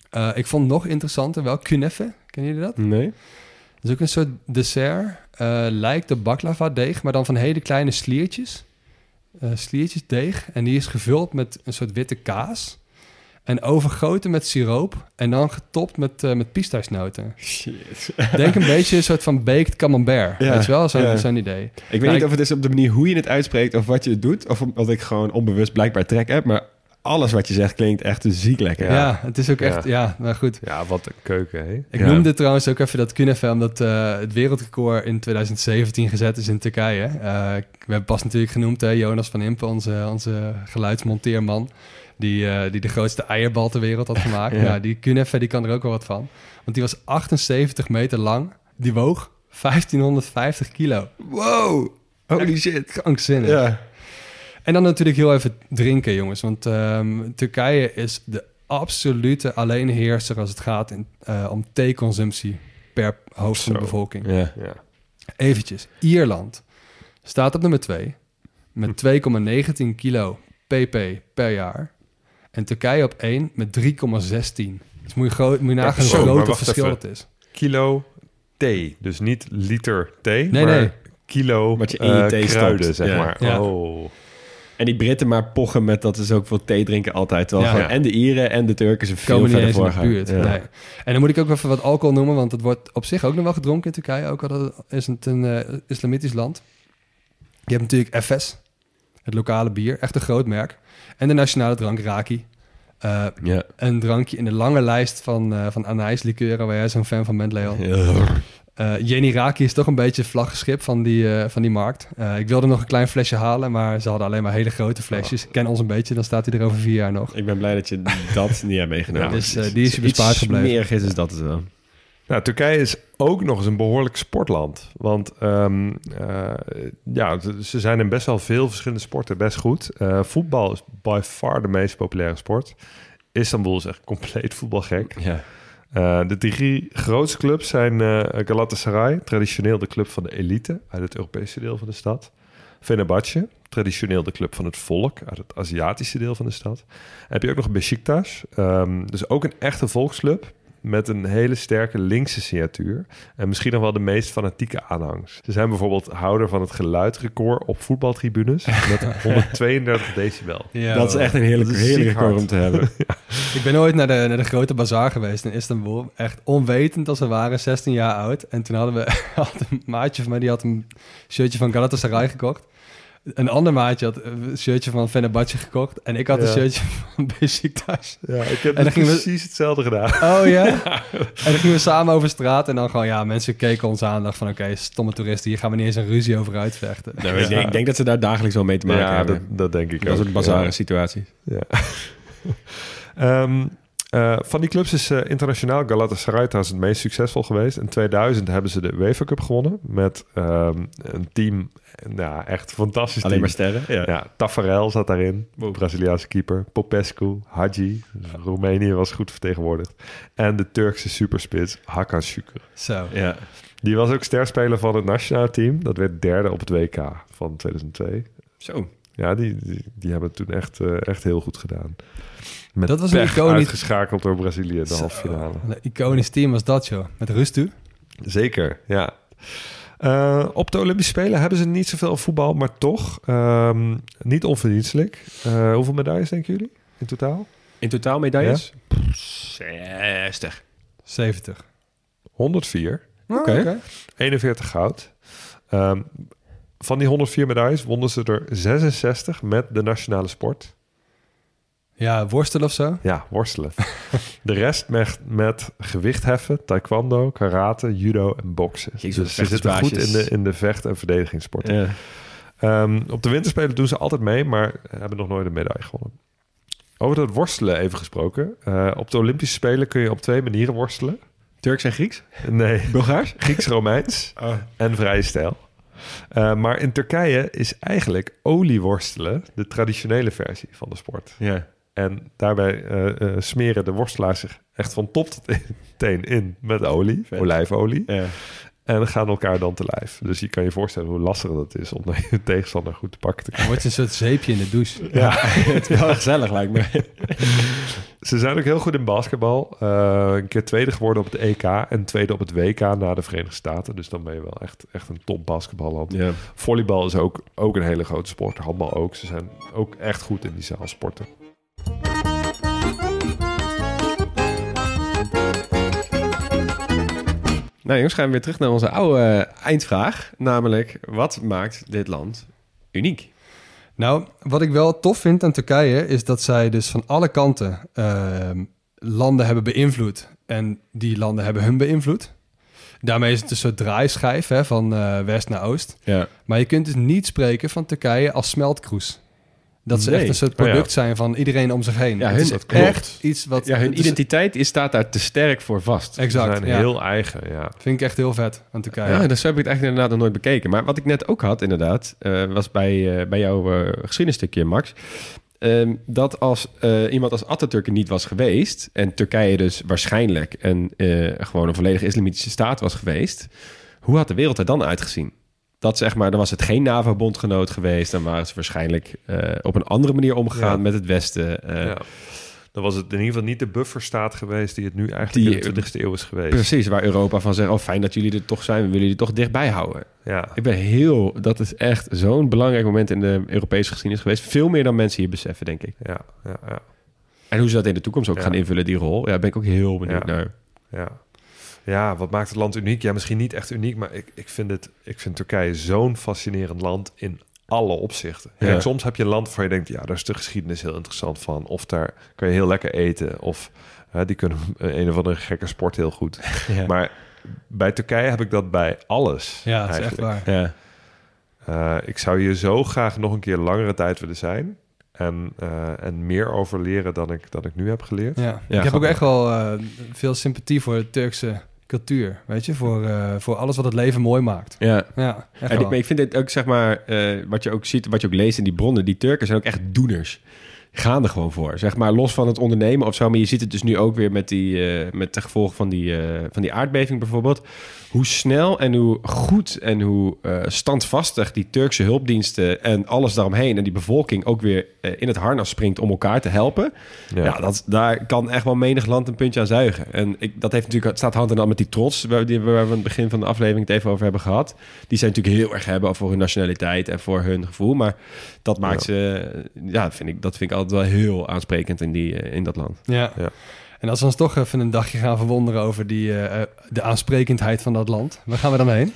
Eh, ik vond nog interessanter wel kunefe. Kennen jullie dat? Nee? Dat is ook een soort dessert. eh, lijkt op baklava-deeg, maar dan van hele kleine sliertjes. Eh sliertjes deeg. En die is gevuld met een soort witte kaas. En overgoten met siroop. En dan getopt met, eh met pistachenoten. Shit. Denk een beetje een soort van baked camembert. Ja, Weet je wel? Zo'n ja. idee. Ik weet Nou, niet ik- of het is op de manier hoe je het uitspreekt of wat je doet. Of omdat ik gewoon onbewust blijkbaar trek heb. Maar alles wat je zegt klinkt echt ziek lekker. Ja, het is ook echt... Ja, maar goed. ja, wat een keuken, hè? Ik Ja. noemde trouwens ook even dat kunefe, omdat eh, het wereldrecord in 2017 gezet is in Turkije. Eh, we hebben pas natuurlijk genoemd, hè, Jonas van Impe, onze, onze geluidsmonteerman, die, eh, die de grootste eierbal ter wereld had gemaakt. Ja. ja. die kunefe, die kan er ook wel wat van. Want die was 78 meter lang, die woog 1550 kilo. Wow! Holy shit. Krankzinnig. Ja. En dan natuurlijk heel even drinken, jongens. Want ehm, Turkije is de absolute alleenheerser als het gaat in, eh, om theeconsumptie per hoofd van de bevolking. Ja. Ja. Eventjes. Ierland staat op nummer 2 met 2,19 kilo pp per jaar. En Turkije op 1 met 3,16. Dus moet je, gro- moet je nagaan hoe maar groot het verschil even. het is. Kilo thee. Dus niet liter thee, Nee, maar nee. kilo Wat je in je eh, thee kruiden, stopt. zeg Ja. maar. Ja. Oh. En die Britten maar pochen met dat is ook veel thee drinken altijd. Ja. gewoon en de Ieren en de Turken ze veel Komen niet verder eens in de voor buurt. Ja. Nee. En dan moet ik ook even wat alcohol noemen, want het wordt op zich ook nog wel gedronken in Turkije. Ook al dat- is het een eh, islamitisch land. Je hebt natuurlijk Efes, het lokale bier, echt een groot merk. En de nationale drank Raki. Ja. een drankje in de lange lijst van, eh van anijslikeuren, waar jij zo'n fan van bent, Leo. Eh Jenny Raki is toch een beetje het vlaggenschip van die, eh, van die markt. Eh, ik wilde nog een klein flesje halen, maar ze hadden alleen maar hele grote flesjes. Ik ken ons een beetje, dan staat hij er over vier jaar nog. Ik ben blij dat je dat niet hebt meegenomen. Ja, dus, eh, die is je bespaard Iets gebleven. smerig is, is dat het wel. Nou, Turkije is ook nog eens een behoorlijk sportland. Want ehm, eh, ja, ze- zijn in best wel veel verschillende sporten best goed. Eh, voetbal is by far de meest populaire sport. Istanbul is echt compleet voetbalgek. Ja. Eh, de drie grootste clubs zijn eh, Galatasaray, traditioneel de club van de elite uit het Europese deel van de stad. Fenerbahce, traditioneel de club van het volk uit het Aziatische deel van de stad. Dan heb je ook nog Besiktas, ehm, dus ook een echte volksclub met een hele sterke linkse signatuur. En misschien nog wel de meest fanatieke aanhangs. Ze zijn bijvoorbeeld houder van het geluidrecord op voetbaltribunes met 132 decibel. dat is echt een heerlijk, heerlijk record om te hebben. Ik ben ooit naar de, naar de grote bazaar geweest in Istanbul. Echt onwetend als we waren, 16 jaar oud. En toen hadden we had een maatje van mij, die had een shirtje van Galatasaray gekocht. Een ander maatje had een shirtje van Fenerbahce gekocht. En ik had een shirtje van Besiktas. Ja, ik heb En dan gingen we- precies hetzelfde gedaan. Oh ja? En dan gingen we samen over straat. En dan gewoon, ja, mensen keken ons aan. en dachten van, oké, stomme toeristen. Hier gaan we niet eens een ruzie over uitvechten. Nou, ik, denk, ik denk dat ze daar dagelijks wel mee te maken Ja, dat, hebben. dat denk ik dat ook. soort bazare Ja. situaties. Ja. Ehm, eh, van die clubs is eh, internationaal Galatasaray trouwens het meest succesvol geweest. In 2000 hebben ze de UEFA Cup gewonnen met ehm, een team, nou echt fantastisch Alleen maar sterren. Ja. Ja, Tafarel zat daarin, Braziliaanse keeper. Popescu, Hadji, Roemenië was goed vertegenwoordigd. En de Turkse superspits Hakan Şükür. Zo. Ja. Die was ook sterspeler van het nationale team. Dat werd derde op het WK van 2002. Zo. Ja, die, die, die hebben het toen echt, eh, echt heel goed gedaan. Met Dat was een pech iconisch- uitgeschakeld door Brazilië de halve finale. Een iconisch team was dat, joh. Met Rustu. Zeker, ja. Eh, op de Olympische Spelen hebben ze niet zoveel voetbal, maar toch ehm, niet onverdienstelijk. Eh, hoeveel medailles denken jullie in totaal? In totaal medailles? Pff, 60. 70. 104. Oké. 41 goud. Ehm, van die 104 medailles wonnen ze er 66 met de nationale sport. Ja, worstelen of zo? Ja, worstelen. de rest met, met gewichtheffen, taekwondo, karate, judo en boksen. Jezus, dus ze zitten goed in de, in de vecht- en verdedigingssporten. Ja. Ehm, op de winterspelen doen ze altijd mee, maar hebben nog nooit een medaille gewonnen. Over het worstelen even gesproken. Eh, op de Olympische Spelen kun je op twee manieren worstelen. Turks en Grieks? Nee, Bulgaars? Grieks-Romeins en vrije stijl. Eh, maar in Turkije is eigenlijk olieworstelen de traditionele versie van de sport. Ja. En daarbij eh, eh, smeren de worstelaars zich echt van top tot teen in met olie, Vet. olijfolie. ja. En gaan elkaar dan te lijf. Dus je kan je voorstellen hoe lastig dat is om je tegenstander goed te pakken te Dan wordt je een soort zeepje in de douche. ja. het is wel gezellig lijkt me. Ze zijn ook heel goed in basketbal. Eh, een keer tweede geworden op het EK en tweede op het WK na de Verenigde Staten. Dus dan ben je wel echt, echt een top basketballand. Volleybal is ook, ook een hele grote sport. Handbal ook. Ze zijn ook echt goed in die zaalsporten. Nou jongens, gaan we weer terug naar onze oude eh, eindvraag. Namelijk, wat maakt dit land uniek? Nou, wat ik wel tof vind aan Turkije is dat zij dus van alle kanten ehm, landen hebben beïnvloed. En die landen hebben hun beïnvloed. Daarmee is het een soort draaischijf hè, van eh, west naar oost. Ja. Maar je kunt dus niet spreken van Turkije als smeltkroes. Dat ze Nee. echt een soort Oh ja. product zijn van iedereen om zich heen. Ja, Het hun- is dat klopt. echt iets wat... Ja, hun identiteit is, staat daar te sterk voor vast. Exact, Ze zijn ja. heel eigen, ja. Vind ik echt heel vet aan Turkije. Ja, dus zo heb ik het eigenlijk inderdaad nog nooit bekeken. Maar wat ik net ook had, inderdaad, eh, was bij, eh, bij jouw eh geschiedenisstukje, Max. ehm, dat als eh, iemand als Atatürk er niet was geweest... en Turkije dus waarschijnlijk een, eh, gewoon een volledige islamitische staat was geweest... hoe had de wereld er dan uitgezien? Dat zeg maar, dan was het geen NAVO-bondgenoot geweest... dan waren ze waarschijnlijk eh, op een andere manier omgegaan Ja. met het Westen. eh, ja. Dan was het in ieder geval niet de bufferstaat geweest die het nu eigenlijk in de 20e eeuw is geweest. Precies, waar Europa van zegt... oh, fijn dat jullie er toch zijn, we willen jullie toch dichtbij houden. Ja. Ik ben heel... Dat is echt zo'n belangrijk moment in de Europese geschiedenis geweest. Veel meer dan mensen hier beseffen, denk ik. Ja, ja, ja, En hoe ze dat in de toekomst ook gaan invullen, die rol. Ja, ben ik ook heel benieuwd naar. ja. Ja, wat maakt het land uniek? Ja, misschien niet echt uniek, maar ik, ik, vind, het, ik vind Turkije zo'n fascinerend land in alle opzichten. Ja. Kijk, soms heb je een land waarvan je denkt, ja, daar is de geschiedenis heel interessant van. Of daar kan je heel lekker eten. Of hè, die kunnen een of andere gekke sport heel goed. Ja. Maar bij Turkije heb ik dat bij alles. Ja, dat is echt waar. Ja. Eh, ik zou hier zo graag nog een keer langere tijd willen zijn. En, eh, en meer over leren dan ik, dan ik nu heb geleerd. Ja. Ik heb ook echt wel eh, veel sympathie voor de Turkse cultuur. Weet je, voor, eh, voor alles wat het leven mooi maakt. ja. Ja, En ik, ik vind dit ook, zeg maar, eh, wat je ook ziet, wat je ook leest in die bronnen, die Turken zijn ook echt doeners. Gaan er gewoon voor. Zeg maar, los van het ondernemen of zo. Maar je ziet het dus nu ook weer met, die, eh, met de gevolgen van die, van die aardbeving bijvoorbeeld. Hoe snel en hoe goed en hoe eh, standvastig die Turkse hulpdiensten en alles daaromheen en die bevolking ook weer eh, in het harnas springt om elkaar te helpen. Ja, dat, daar kan echt wel menig land een puntje aan zuigen. En ik, dat heeft natuurlijk, het staat hand in hand met die trots waar, die, waar we aan het begin van de aflevering het even over hebben gehad. Die zijn natuurlijk heel erg hebben voor hun nationaliteit en voor hun gevoel. Maar dat maakt ze, ja, vind ik, dat vind ik altijd wel heel aansprekend in, die, eh, in dat land. Ja. Ja. En als we ons toch even een dagje gaan verwonderen over die, eh, eh, de aansprekendheid van dat land. Waar gaan we dan heen?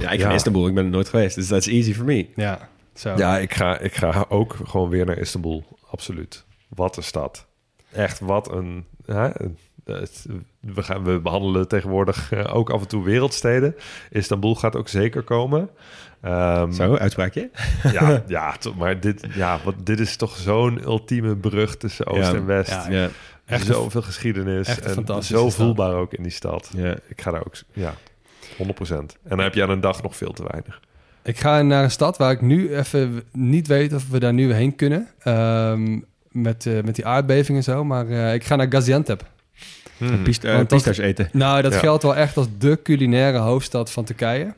Ja, ik Ja. ga Istanbul, ik ben er nooit geweest. Dus dat is easy for me. Ja, zo. Ja, ik ga, ik ga ook gewoon weer naar Istanbul. Absoluut. Wat een stad. Echt, wat een... Hè? We, gaan, we behandelen tegenwoordig eh, ook af en toe wereldsteden. Istanbul gaat ook zeker komen. Ehm, Zo, uitspraakje? Ja, ja to- maar dit, ja, wat, dit is toch zo'n ultieme brug tussen Oost Ja. en West. Ja, Ja, Echt Zoveel geschiedenis. echt en zo stad. voelbaar ook in die stad. ja. Ik ga daar ook... Ja, 100%. En dan heb je aan een dag nog veel te weinig. Ik ga naar een stad waar ik nu even niet weet of we daar nu heen kunnen. Ehm, met, eh, met die aardbeving en zo. Maar eh, ik ga naar Gaziantep. Hmm. Pist, eh, dat- pistas eten. Nou, dat Ja. geldt wel echt als de culinaire hoofdstad van Turkije.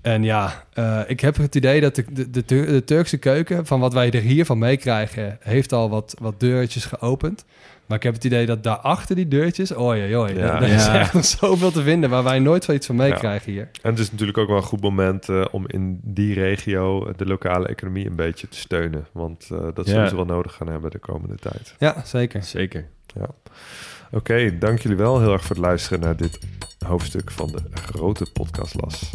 En ja, eh, ik heb het idee dat de, de, de, Tur- de Turkse keuken, van wat wij er hier van meekrijgen, heeft al wat, wat deurtjes geopend. Maar ik heb het idee dat daarachter die deurtjes, oei, oei, oei, Ja. daar is Ja. echt nog zoveel te vinden waar wij nooit van iets van meekrijgen hier. En het is natuurlijk ook wel een goed moment eh, om in die regio de lokale economie een beetje te steunen. Want eh, dat Ja. zullen ze wel nodig gaan hebben de komende tijd. Ja, zeker. Zeker. Ja. Oké, dank jullie wel heel erg voor het luisteren naar dit hoofdstuk van de grote podcastlas.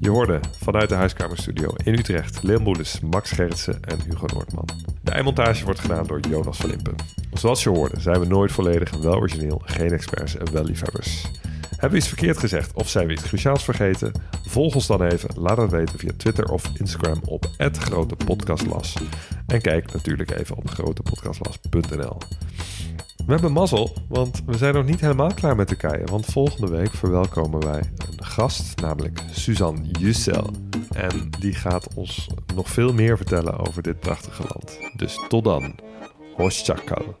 Je hoorde vanuit de huiskamerstudio in Utrecht Leon Max Gerritsen en Hugo Noordman. De eindmontage wordt gedaan door Jonas van Impen. Zoals je hoorde zijn we nooit volledig wel origineel, geen experts en wel liefhebbers. Hebben we iets verkeerd gezegd of zijn we iets cruciaals vergeten? Volg ons dan even, laat het weten via Twitter of Instagram op @grotepodcastlas. En kijk natuurlijk even op grotepodcastlas.nl. We hebben mazzel, want we zijn nog niet helemaal klaar met Turkije. Want volgende week verwelkomen wij een gast, namelijk Suzanne Yücel. En die gaat ons nog veel meer vertellen over dit prachtige land. Dus tot dan. Hoşçakal.